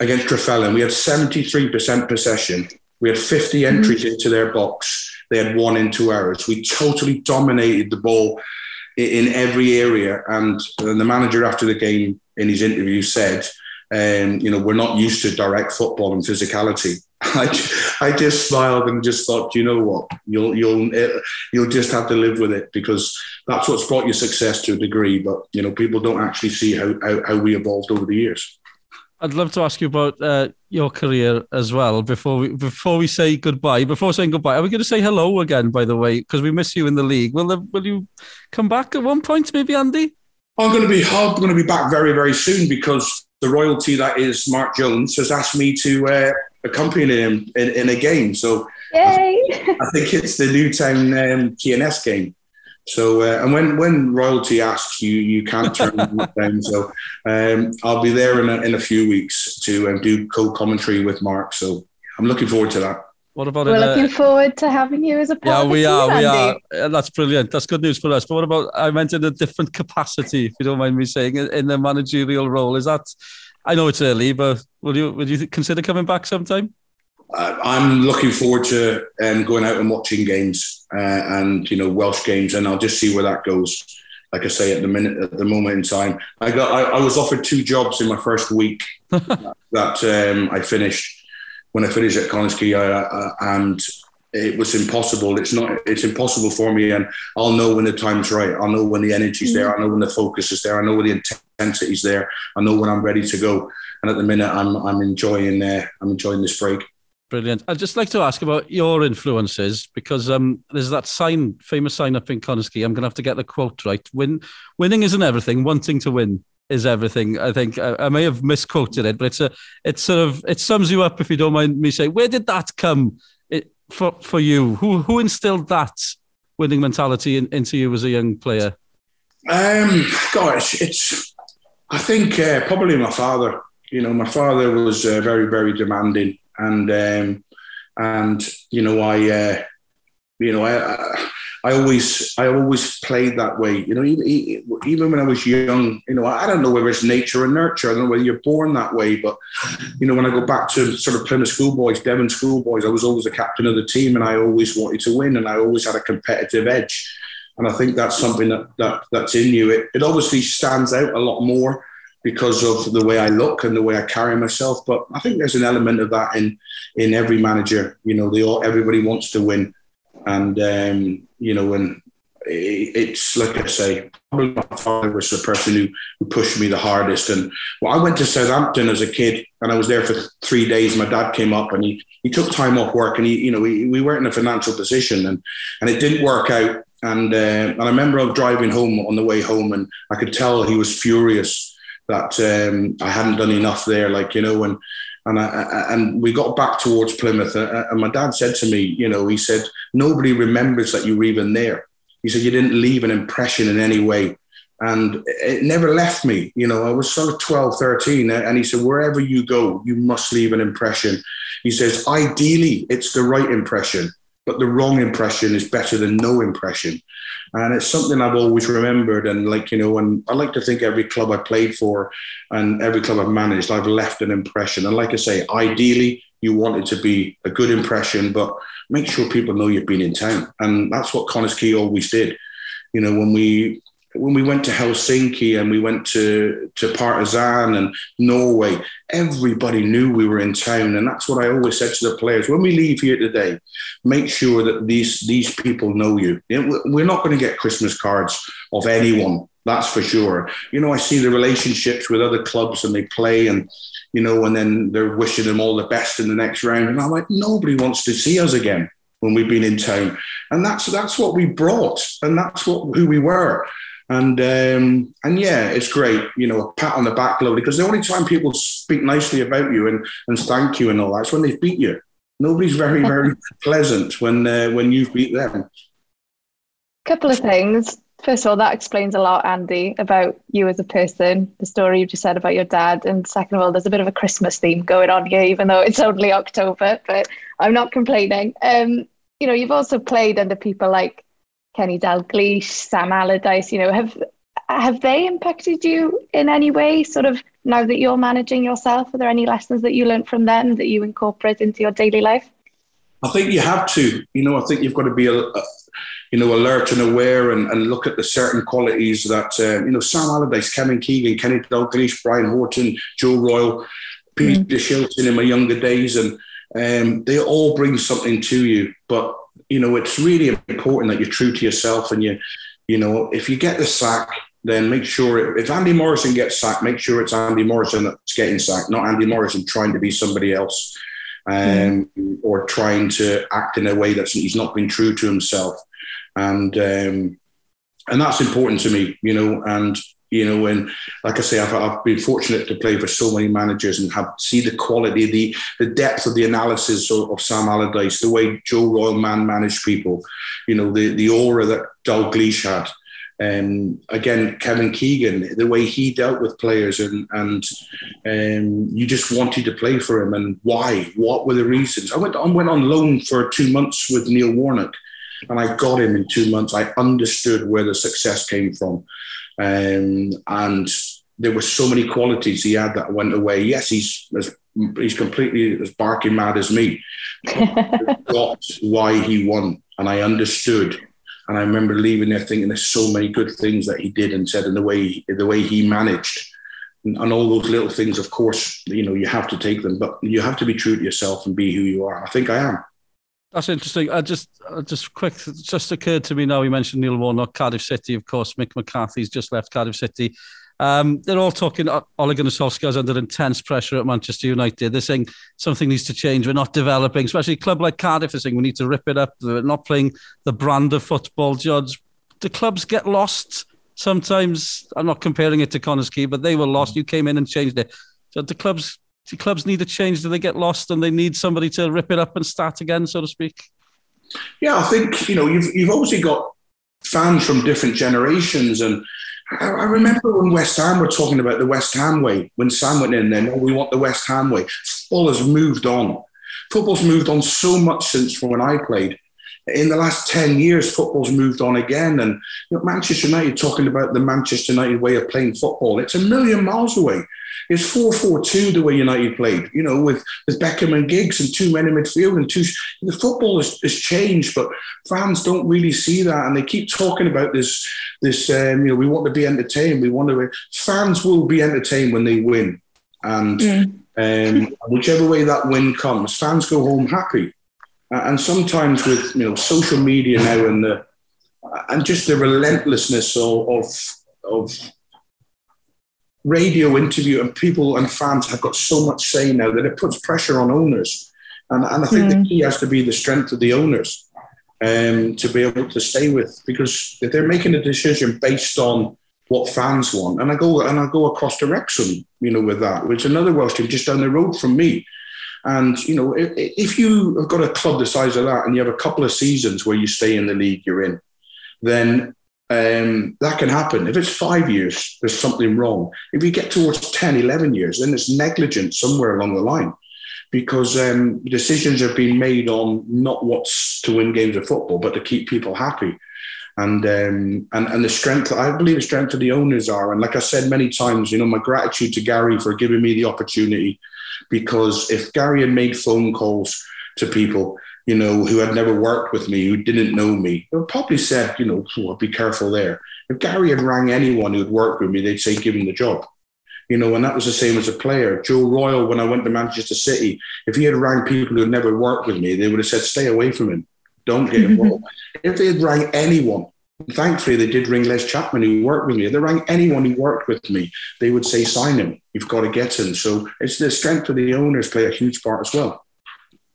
against Trefelin. We had 73% possession. We had 50 mm-hmm. entries mm-hmm. into their box. They had one into ours. We totally dominated the ball in, in every area. And, and the manager after the game in his interview said, um, you know, we're not used to direct football and physicality. I, I just smiled and just thought, you know what, you'll you'll you'll just have to live with it because that's what's brought you success to a degree. But you know, people don't actually see how how, how we evolved over the years. I'd love to ask you about uh, your career as well before we before we say goodbye. Before saying goodbye, are we going to say hello again? By the way, because we miss you in the league. Will there, will you come back at one point, maybe, Andy? I'm going to be I'm going to be back very very soon because the royalty that is Mark Jones has asked me to uh, accompany him in, in, a game. So Yay. I, I, think it's the Newtown um, TNS game. So uh, and when when royalty asks you, you can't turn down. So um, I'll be there in a, in a few weeks to um, do co-commentary with Mark. So I'm looking forward to that. What about We're looking uh, forward to having you as a part. Yeah, we are. we are. That's brilliant. That's good news for us. But what about? I meant in a different capacity, if you don't mind me saying, in the managerial role. Is that? I know it's early, but would you would you consider coming back sometime? I'm looking forward to um, going out and watching games uh, and you know Welsh games, and I'll just see where that goes. Like I say, at the minute, at the moment in time, I got I, I was offered two jobs in my first week that um, I finished when I finished at Quay, and it was impossible. It's not. It's impossible for me, and I'll know when the time's right. I'll know when the energy's there. I know when the focus is there. I know when the intensity's there. I know when I'm ready to go. And at the minute, I'm I'm enjoying. Uh, I'm enjoying this break. Brilliant. I'd just like to ask about your influences because um, there's that sign, famous sign up in Connah's I'm going to have to get the quote right. Win, winning isn't everything. Wanting to win is everything. I think I, I, may have misquoted it, but it's a, it's sort of, it sums you up if you don't mind me saying. Where did that come it, for for you? Who who instilled that winning mentality in, into you as a young player? Um, gosh, it's. I think uh, probably my father. You know, my father was uh, very very demanding and um, and you know I uh, you know I, I always I always played that way. You know, even, even when I was young, you know, I don't know whether it's nature or nurture. I don't know whether you're born that way, but you know, when I go back to sort of Plymouth schoolboys, Devon schoolboys, I was always the captain of the team, and I always wanted to win, and I always had a competitive edge. And I think that's something that, that that's in you. It, it obviously stands out a lot more because of the way I look and the way I carry myself. But I think there's an element of that in in every manager. You know, they all everybody wants to win, and um, you know, when it's like I say, probably my father was the person who, who pushed me the hardest. And well, I went to Southampton as a kid, and I was there for three days. My dad came up, and he he took time off work, and he you know we, we weren't in a financial position, and and it didn't work out. And uh, and I remember driving home on the way home, and I could tell he was furious that um, I hadn't done enough there, like you know, and and I, and we got back towards Plymouth, uh, uh, and my dad said to me, you know, he said nobody remembers that you were even there. He said you didn't leave an impression in any way, and it never left me. You know, I was sort of 12, 13, and he said wherever you go, you must leave an impression. He says ideally it's the right impression, but the wrong impression is better than no impression. And it's something I've always remembered. And like, you know, and I like to think every club I played for and every club I've managed, I've left an impression. And like I say, ideally, you want it to be a good impression, but make sure people know you've been in town. And that's what Connah's Quay always did. You know, when we when we went to Helsinki and we went to, to Partizan and Norway, everybody knew we were in town. And that's what I always said to the players when we leave here today, make sure that these, these people know you. We're not going to get Christmas cards of anyone, that's for sure. You know, I see the relationships with other clubs and they play and, you know, and then they're wishing them all the best in the next round. And I'm like, nobody wants to see us again when we've been in town. And that's that's what we brought and that's what who we were. And um, and yeah, it's great, you know, a pat on the back, lovely. Because the only time people speak nicely about you and, and thank you and all that's when they've beat you. Nobody's very very pleasant when uh, when you've beat them. A couple of things. first of all, that explains a lot, Andy, about you as a person, the story you just said about your dad. And second of all, there's a bit of a Christmas theme going on here, even though it's only October, but I'm not complaining. Um, you know, you've also played under people like Kenny Dalglish, Sam Allardyce, you know, have have they impacted you in any way, sort of now that you're managing yourself? Are there any lessons that you learned from them that you incorporate into your daily life? I think you have to. You know, I think you've got to be a, a you know, alert and aware and, and look at the certain qualities that, uh, you know, Sam Allardyce, Kevin Keegan, Kenny Dalglish, Brian Horton, Joe Royle, Peter mm. Shilton in my younger days. And um, they all bring something to you. But, you know, it's really important that you're true to yourself and you, you know, if you get the sack, then make sure if Andy Morrison gets sacked, make sure it's Andy Morrison that's getting sacked, not Andy Morrison trying to be somebody else um, mm. or trying to act in a way that he's not been true to himself and um, and that's important to me, you know. And you know, and like I say, I've, I've been fortunate to play for so many managers and have see the quality, the the depth of the analysis of, of Sam Allardyce, the way Joe Royle man managed people, you know, the the aura that Dalglish had. Um, again, Kevin Keegan, the way he dealt with players, and and um, you just wanted to play for him, and why? What were the reasons? I went I went on loan for two months with Neil Warnock, and I got him in two months. I understood where the success came from. Um, and there were so many qualities he had that went away. Yes, he's as, he's completely as barking mad as me. got why he won, and I understood. And I remember leaving there thinking there's so many good things that he did and said, and the way the way he managed, and, and all those little things. Of course, you know you have to take them, but you have to be true to yourself and be who you are. I think I am. That's interesting. I just, just quick, just occurred to me now. You mentioned Neil Warnock, Cardiff City, of course. Mick McCarthy's just left Cardiff City. Um, they're all talking. Ole Gunnar Solskjaer's under intense pressure at Manchester United. They're saying something needs to change. We're not developing, especially a club like Cardiff. They're saying we need to rip it up. They're not playing the brand of football. Judge, the clubs get lost sometimes. I'm not comparing it to Connah's Quay, but they were lost. You came in and changed it. So the clubs clubs need a change? Do they get lost and they need somebody to rip it up and start again, so to speak? Yeah, I think you know you've you've obviously got fans from different generations, and I, I remember when West Ham were talking about the West Ham way when Sam went in there. No, we want the West Ham way. Football has moved on. Football's moved on so much since when I played. In the last 10 years, football's moved on again. And you know, Manchester United talking about the Manchester United way of playing football, it's a million miles away. It's 4 4 2 the way United played, you know, with, with Beckham and Giggs and two men in midfield and two. The football has, has changed, but fans don't really see that. And they keep talking about this, this um, you know, we want to be entertained. We want to, fans will be entertained when they win. And mm. um, whichever way that win comes, fans go home happy. And sometimes with, you know, social media now and the, and just the relentlessness of, of, of radio interview and people and fans have got so much say now that it puts pressure on owners. And, and I think mm. the hmm. key has to be the strength of the owners um, to be able to stay with because if they're making a decision based on what fans want, and I go and I go across to Wrexham, you know, with that, which is another Welsh team just down the road from me. And you know, if, you have got a club the size of that, and you have a couple of seasons where you stay in the league you're in, then um, that can happen. If it's five years, there's something wrong. If you get towards 10, 11 years, then it's negligent somewhere along the line because um, decisions have been made on not what's to win games of football, but to keep people happy. And, um, and and the strength, I believe the strength of the owners are. And like I said many times, you know, my gratitude to Gary for giving me the opportunity because if Gary had made phone calls to people, you know, who had never worked with me, who didn't know me, they would probably said, you know, oh, be careful there. If Gary had rang anyone who had worked with me, they'd say, give him the job. You know, and that was the same as a player. Joe Royle, when I went to Manchester City, if he had rang people who had never worked with me, they would have said, stay away from him. Don't get involved. if they had rang anyone, thankfully they did ring Les Chapman who worked with me. They rang anyone who worked with me, they would say, sign him. You've got to get him. So it's the strength of the owners play a huge part as well.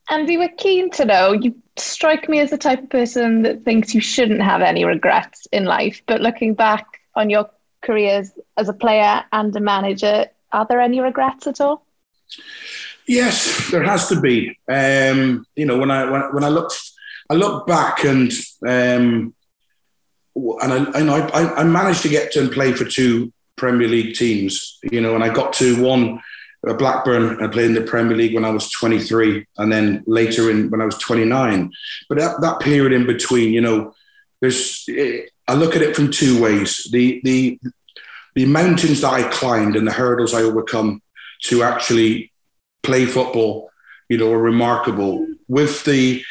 Andy, we're keen to know. You strike me as the type of person that thinks you shouldn't have any regrets in life. But looking back on your careers as a player and a manager, are there any regrets at all? Yes, there has to be. Um, you know, when I when, when I look I look back and um, and I, I, I managed to get to and play for two Premier League teams, you know, and I got to one uh, Blackburn. I played in the Premier League when I was 23, and then later in when I was 29. But that, that period in between, you know, there's eh, I look at it from two ways. The the the mountains that I climbed and the hurdles I overcome to actually play football, you know, are remarkable. With the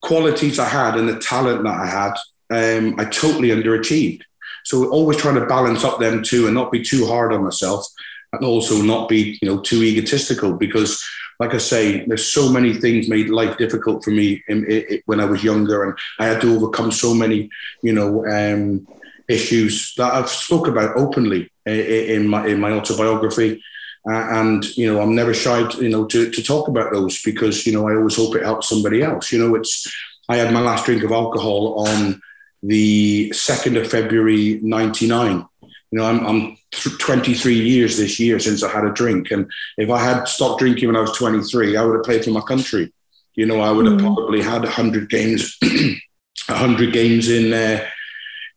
qualities I had and the talent that I had, um, I totally underachieved. So always trying to balance up them two and not be too hard on myself and also not be, you know, too egotistical because like I say, there's so many things made life difficult for me in, in, when I was younger, and I had to overcome so many, you know, um, issues that I've spoke about openly in my in my autobiography. Uh, and you know, I'm never shy, to, you know, to, to talk about those because you know I always hope it helps somebody else. You know, it's I had my last drink of alcohol on the second of February '99. You know, I'm, I'm 23 years this year since I had a drink, and if I had stopped drinking when I was 23, I would have played for my country. You know, I would have mm. probably had 100 games, 100 games in uh,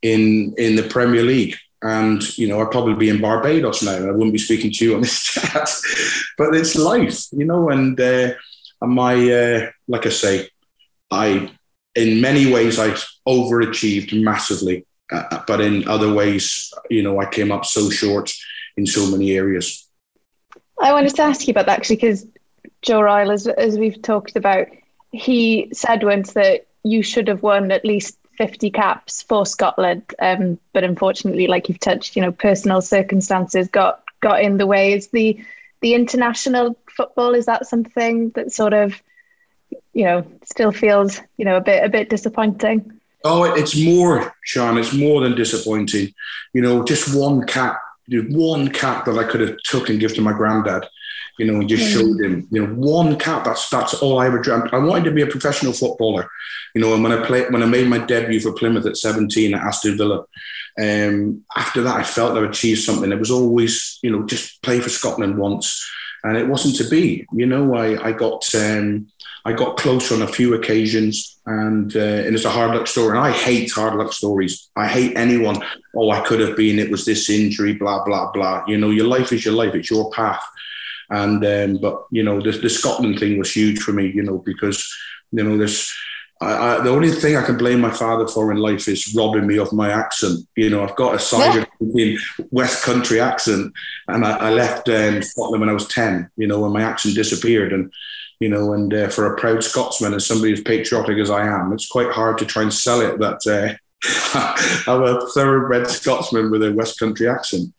in in the Premier League. And you know, I'd probably be in Barbados now. I wouldn't be speaking to you on this chat, but it's life, you know. And uh, and my, uh, like I say, I, in many ways, I overachieved massively, uh, but in other ways, you know, I came up so short in so many areas. I wanted to ask you about that actually, because Joe Royle, as, as we've talked about, he said once that you should have won at least 50 caps for Scotland. Um, but unfortunately, like you've touched, you know, personal circumstances got got in the way. Is the the international football is that something that sort of, you know, still feels, you know, a bit a bit disappointing? Oh, it's more, Sean. It's more than disappointing. You know, just one cap, one cap that I could have took and give to my granddad you know, and just mm. showed him, you know, one cap. That's that's all I ever dreamt. I wanted to be a professional footballer, you know. And when I played, when I made my debut for Plymouth at 17 at Aston Villa, um, after that, I felt I achieved something. It was always, you know, just play for Scotland once, and it wasn't to be. You know, I I got um, I got close on a few occasions, and uh, and it's a hard luck story. And I hate hard luck stories. I hate anyone. Oh, I could have been. It was this injury. Blah blah blah. You know, your life is your life. It's your path. And um, but you know, the, the Scotland thing was huge for me, you know, because you know this. I, I, the only thing I can blame my father for in life is robbing me of my accent. You know, I've got a side yeah. West Country accent, and I, I left um, Scotland when I was ten. You know, when my accent disappeared, and you know, and uh, for a proud Scotsman and somebody as patriotic as I am, it's quite hard to try and sell it that uh, I'm a thoroughbred Scotsman with a West Country accent.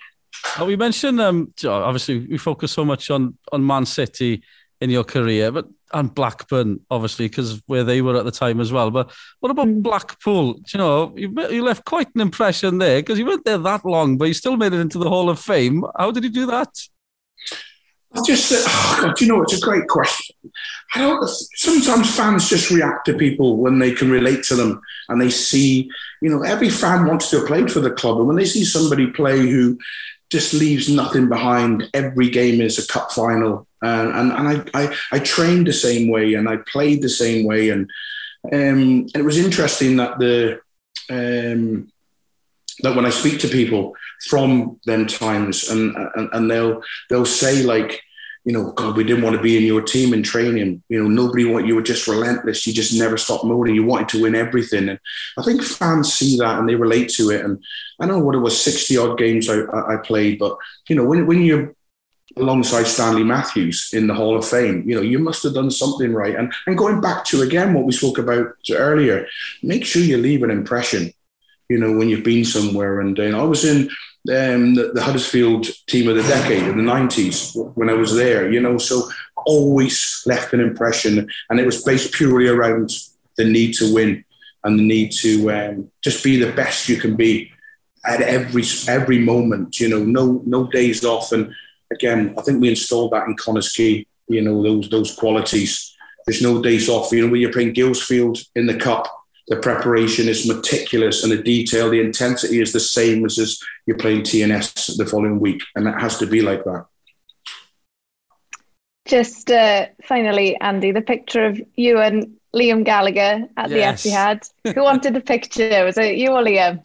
Oh, we mentioned um, obviously we focus so much on on Man City in your career, but and Blackburn obviously because where they were at the time as well. But what about mm. Blackpool? Do you know, you, you left quite an impression there because you weren't there that long, but you still made it into the Hall of Fame. How did you do that? Just, oh God, you know, it's a great question. I don't. Sometimes fans just react to people when they can relate to them and they see, you know, every fan wants to have played for the club, and when they see somebody play who just leaves nothing behind. Every game is a cup final, uh, and and I, I, I trained the same way and I played the same way, and um, and it was interesting that the um, that when I speak to people from them times, and and, and they'll they'll say like you know, God, we didn't want to be in your team in training. You know, nobody want you were just relentless. You just never stopped moaning. You wanted to win everything. And I think fans see that and they relate to it. And I know what it was, 60 odd games I, I played, but you know, when, when you're alongside Stanley Matthews in the Hall of Fame, you know, you must have done something right. And, and going back to again what we spoke about earlier, make sure you leave an impression, you know, when you've been somewhere. And, and I was in um, the, the, Huddersfield team of the decade in the 90s when I was there, you know, so always left an impression. And it was based purely around the need to win and the need to um, just be the best you can be at every every moment, you know, no no days off. And again, I think we installed that in Connah's Quay, you know, those those qualities. There's no days off. You know, when you're playing Guilsfield in the cup, the preparation is meticulous and the detail, the intensity is the same as, as you're playing TNS the following week. And it has to be like that. Just uh, finally, Andy, the picture of you and Liam Gallagher at yes. the Etihad. Who wanted the picture? Was it you or Liam?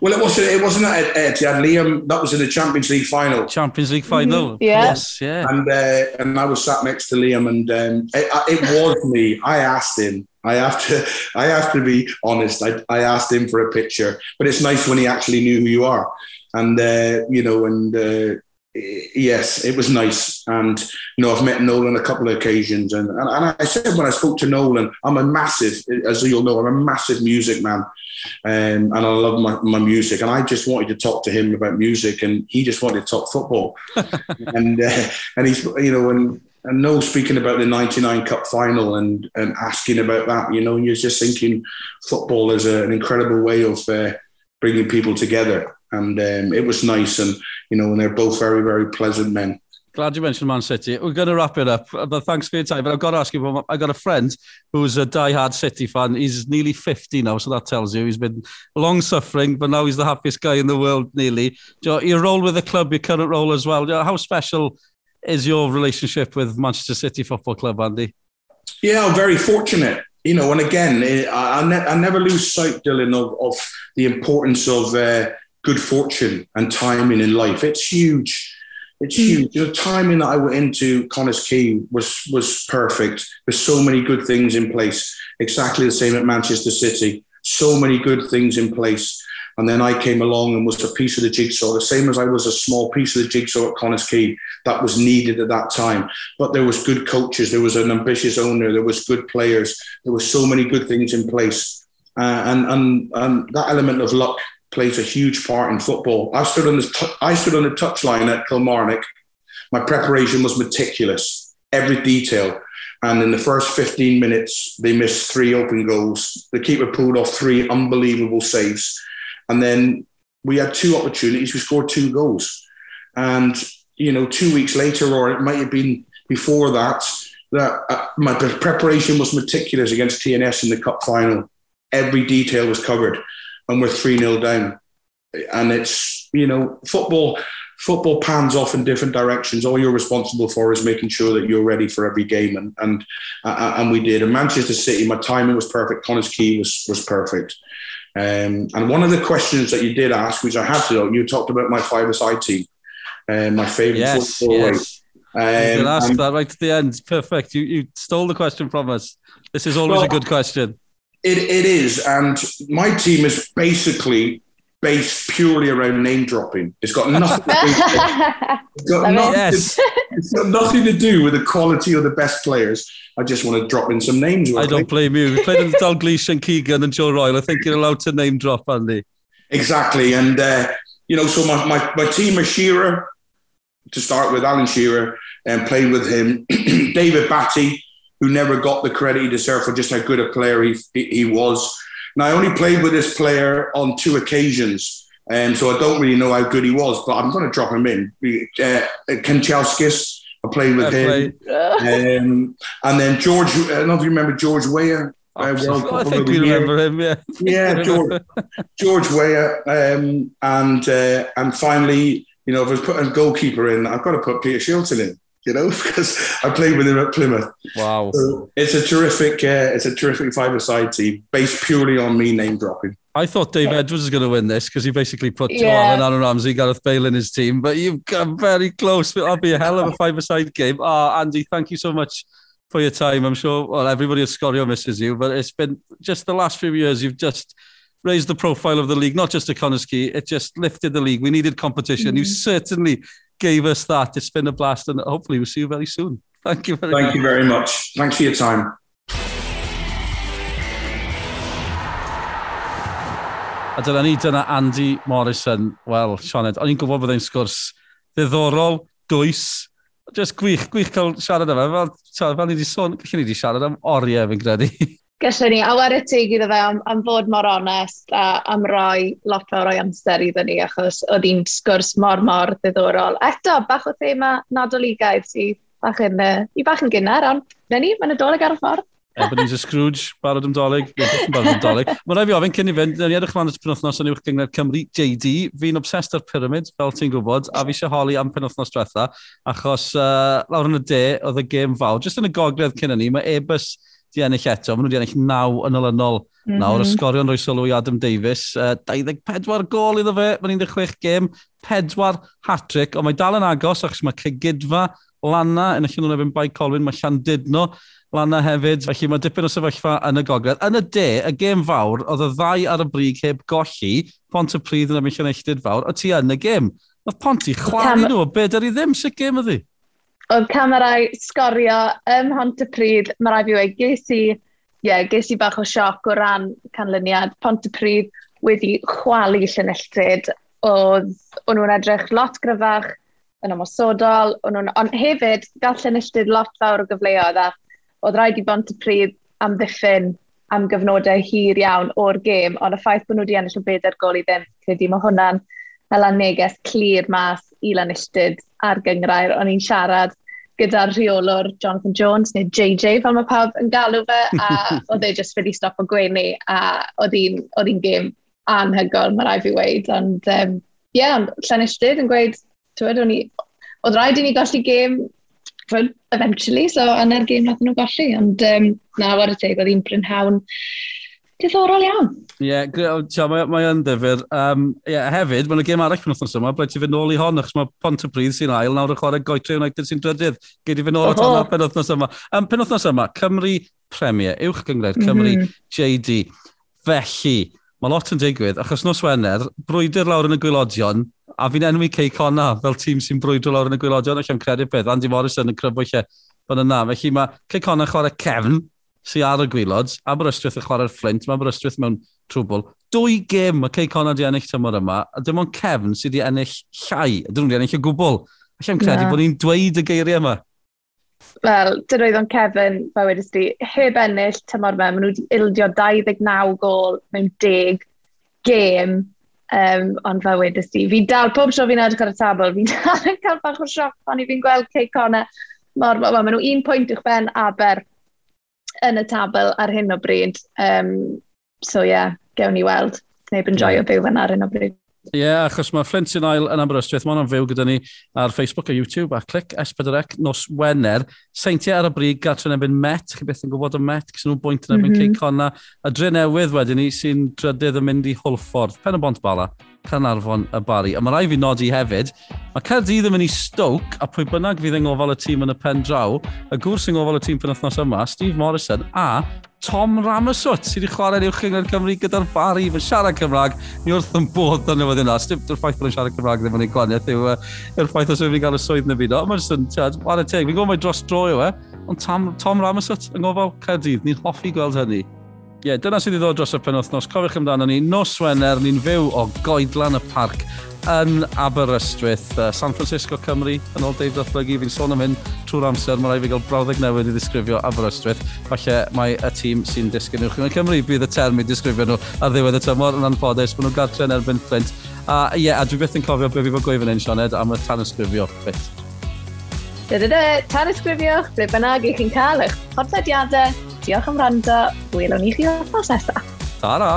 Well, it wasn't. It wasn't at Etihad. Liam, that was in the Champions League final. Champions League final. Mm-hmm. Yeah. Yes, yeah. And uh, and I was sat next to Liam, and um, it, it was me. I asked him. I have to. I have to be honest. I, I asked him for a picture, but it's nice when he actually knew who you are, and uh, you know, and uh, yes, it was nice. And you know, I've met Nolan a couple of occasions, and, and, and I said when I spoke to Nolan, I'm a massive, as you'll know, I'm a massive music man, um, and I love my, my music. And I just wanted to talk to him about music, and he just wanted to talk football. and uh, and he's you know, and and no speaking about the 99 cup final and and asking about that you know you're just thinking football is a, an incredible way of uh, bringing people together and um, it was nice and you know and they're both very very pleasant men Glad you mentioned Man City. We're going to wrap it up, but thanks for your time. But I've got to ask you, I've got a friend who's a die-hard City fan. He's nearly 50 now, so that tells you he's been long suffering, but now he's the happiest guy in the world, nearly. Your role with the club, your current role as well. How special is your relationship with Manchester City Football Club, Andy? Yeah, I'm very fortunate. You know, and again, I, I, ne- I never lose sight, Dylan, of, of the importance of uh, good fortune and timing in life. It's huge. It's huge. The timing that I went into Connah's Quay was was perfect. There's so many good things in place. Exactly the same at Manchester City. So many good things in place. And then I came along and was a piece of the jigsaw, the same as I was a small piece of the jigsaw at Connah's Quay that was needed at that time. But there was good coaches, there was an ambitious owner, there was good players, there were so many good things in place. Uh, and, and, and that element of luck plays a huge part in football. I stood on the, t- I stood on the touchline at Kilmarnock. My preparation was meticulous, every detail. And in the first 15 minutes, they missed three open goals. The keeper pulled off three unbelievable saves. And then we had two opportunities. We scored two goals. And, you know, two weeks later, or it might have been before that, that uh, my preparation was meticulous against TNS in the cup final. Every detail was covered, and we're 3 0 down. And it's, you know, football. Football pans off in different directions. All you're responsible for is making sure that you're ready for every game, and and uh, and we did. And Manchester City, my timing was perfect. Connah's Quay was was perfect. Um, and one of the questions that you did ask, which I have to know, you talked about my five-a-side team, and uh, my favourite yes, football yes. Um, you ask that right at the end. Perfect. You you stole the question from us. This is always well, a good question. It, it is, and my team is basically based purely around name dropping. It's got nothing. To do, it's, got nothing yes. it's got nothing to do with the quality of the best players. I just want to drop in some names. I don't blame you. We played with Dalglish and Keegan and Joe Royle. I think you're allowed to name drop, Andy. Exactly. And, uh, you know, so my, my, my team is Shearer, to start with, Alan Shearer, and played with him. David Batty, who never got the credit he deserved for just how good a player he, he was. Now, I only played with this player on two occasions. and um, so I don't really know how good he was, but I'm going to drop him in. Uh, Kanchelskis, I played with him. um, and then George, I don't know if you remember George Weah. Uh, World I think we remember him, yeah. Yeah, George, George. Um, and, uh, and finally, you know, if I was putting a goalkeeper in, I've got to put Peter Shilton in you know, because I played with him at Plymouth. Wow! So it's a terrific, uh, it's a terrific five-a-side team based purely on me name dropping. I thought Dave Edwards was going to win this because he basically put yeah. Joe Allen Aaron Ramsey, Gareth Bale in his team, but you've got very close. That'll be a hell of a five-a-side game. Oh, Andy, thank you so much for your time. I'm sure well everybody at Sgorio misses you, but it's been just the last few years. You've just raised the profile of the league, not just a Connah's Quay. It just lifted the league. We needed competition. Mm-hmm. You certainly gave us that. It's been a blast, and hopefully we'll see you very soon. Thank you very Thank much. you very much. Thanks for your time. A dyna ni, dyna Andy Morrison. Wel, Sioned, o'n i'n gwybod bod e'n sgwrs ddiddorol, dwys, just gwych, gwych cael siarad yma. Fel, fel ni wedi sôn, gallwn ni wedi siarad am oriau, fi'n credu. Gallwn ni a y teg iddo fe am, am fod mor onest a am roi lot fawr o'i amser iddo ni achos oedd hi'n sgwrs mor mor ddiddorol. Eto, bach o thema nadoligaidd sydd bach yn, uh, i bach yn gynnar, ond na ni, mae'n adolyg ar y ffordd. Ebenezer Scrooge, barod am dolyg. barod am dolyg. Mae'n rhaid fi ofyn cyn i fynd, ni edrych mlaen at penwthnos yn uwch gyngor Cymru, JD. Fi'n obsessed ar pyramid, fel ti'n gwybod, a fi eisiau holi am penwthnos diwetha, achos uh, lawr yn y de, oedd y gêm fawr. Just yn y gogledd cyn ni, mae Ebus di ennill eto. Maen nhw di ennill naw yn olynol. Mm -hmm. Nawr, ysgorion roi sylw i Adam Davies. Uh, 24 gol iddo fe, mae'n 16 gêm, 4 hat-trick, ond mae dal yn agos achos mae cegidfa Lana yn y llun o'n efo'n Bai Colwyn, mae Llandudno Lana hefyd, felly mae dipyn o sefyllfa yn y gogledd. Yn y de, y gêm fawr, oedd y ddau ar y brig heb golli, Pont y Pryd yn y millionelltid fawr, o ti yn y gêm. Oedd Pont Ponti chwalu nhw, be dyr i ddim, sy'n gêm ydi? oedd camerau sgorio ym Mhont y Pryd. mae rai fi wedi ges i, yeah, ges i bach o sioc o ran canlyniad. Pont y Pryd wedi chwalu llynelltyd, oedd nhw'n edrych lot gryfach, yn ymosodol, nhw'n, ond hefyd gael llynelltyd lot fawr o gyfleoedd a oedd rhaid i Pont y Pryd am ddiffyn am gyfnodau hir iawn o'r gêm, ond y ffaith bod nhw wedi ennill o bedair gol i ddim, credu mae hwnna'n fel neges clir mas i lanilltyd ar gyngrair, o'n i'n siarad gyda'r rheolwr Jonathan Jones, neu JJ fel mae pawb yn galw fe, a oedd e just wedi stop o gwenu, a oedd hi'n gêm anhygol, mae rai fi weid, ond ie, um, yeah, ond Llanistyd yn gweud, tywed, oedd rhaid i ni golli gêm eventually, so yna'r gêm nath nhw golli, ond um, na, war y teg, oedd hi'n brynhawn Diddorol iawn. Ie, yeah, mae, mae yn ddifur. Um, yeah, hefyd, mae'n y gêm arall yn wythnos yma, bled ti fynd nôl i hon, achos mae Pont y Pontypridd sy'n ail, nawr y chwarae Goetre United sy'n drydydd. Gei di fynd nôl at hwnna pen wythnos yma. Um, pen wythnos yma, Cymru Premier, uwch gyngred, Cymru mm -hmm. JD. Felly, mae lot yn digwydd, achos nos Wener, brwydr lawr yn y gwylodion, a fi'n enwi Cey Conna fel tîm sy'n brwydro lawr yn y gwylodion, ac am credu beth, Andy Morrison yn cryfwyll e, bod yna. Felly mae Cey Conna chwarae Cefn, sy'n ar y gwilods, Aberystwyth yn chwarae'r fflint, mae Aberystwyth mewn trwbl. Dwy gym mae Cey Conor di ennill tymor yma, a dim ond Cefn sydd wedi ennill llai, a dyn nhw wedi ennill y gwbl. Alla i'n credu yeah. bod ni'n dweud y geiriau yma. Wel, dyn oedd o'n Kevin, fe wedys di, heb ennill tymor yma, maen nhw wedi ildio 29 gol mewn 10 gêm. Um, ond fe wedys di, fi dal, pob tro fi'n edrych ar y tabl, fi'n dal yn cael bach o sioc pan i fi'n gweld Cey Conor. Mor, mor, maen nhw un pwynt i'ch ben aber yn y tabl ar hyn o bryd. Um, so ie, yeah, gewn ni weld. Neb yn joio byw fan ar hyn o bryd. Ie, yeah, achos mae Flint sy'n Ail yn Aberystwyth, mae hwnna'n fyw gyda ni ar Facebook a YouTube a clic S4C nos Wener. Seintiau ar y brig gartre yn ebyn Met, chi beth yn gwybod y Met, gyda nhw'n bwynt yn ebyn mm -hmm. Ceicona. A dre newydd wedyn ni sy'n drydydd yn mynd i Hwlffordd, pen y bont bala. Carnarfon y Bari. A mae rai fi nodi hefyd, mae Cardydd yn mynd i Stoke a pwy bynnag fydd yng ngofal y tîm yn y pen draw, y gŵr sy'n ngofal y tîm pen wythnos yma, Steve Morrison a Tom Ramoswt sydd wedi chwarae yn uwch yngor Cymru gyda'r bari. Mae'n siarad Cymraeg. Ni wrth yn bod yn newid yna. Stip dwi'r ffaith bod yn siarad Cymraeg ddim yn ei gwaniaeth yw yw'r ffaith os yw'n cael y swydd na byd. Mae'n sy'n tiad, wan y teg. Fi'n gwybod mae dros dro yw e, ond Tom, Tom Ramoswt yng ngofal Caerdydd. Ni'n hoffi gweld hynny ie, yeah, dyna sydd wedi ddod dros y penwthnos. Cofiwch amdano ni, nos Wener, ni'n fyw o goedlan y parc yn Aberystwyth, uh, San Francisco, Cymru, yn ôl Dave Ddothlygu. Fi'n sôn am hyn trwy'r amser, mae rai fi gael brawddeg newydd i ddisgrifio Aberystwyth. Falle mae y tîm sy'n disgyn uwch yn Cymru bydd y term i disgrifio nhw ar ddiwedd y tymor yn anffodus. Mae nhw'n gartre yn erbyn Flint. A ie, yeah, a dwi byth yn cofio be fi fod gwyf yn un, Sioned am y tanysgrifio beth. Da da da, tan ysgrifiwch ble bynnag i chi'n cael eich podlediadau. Diolch am rando. Welwn ni chi o'r nesaf. Ta-ra!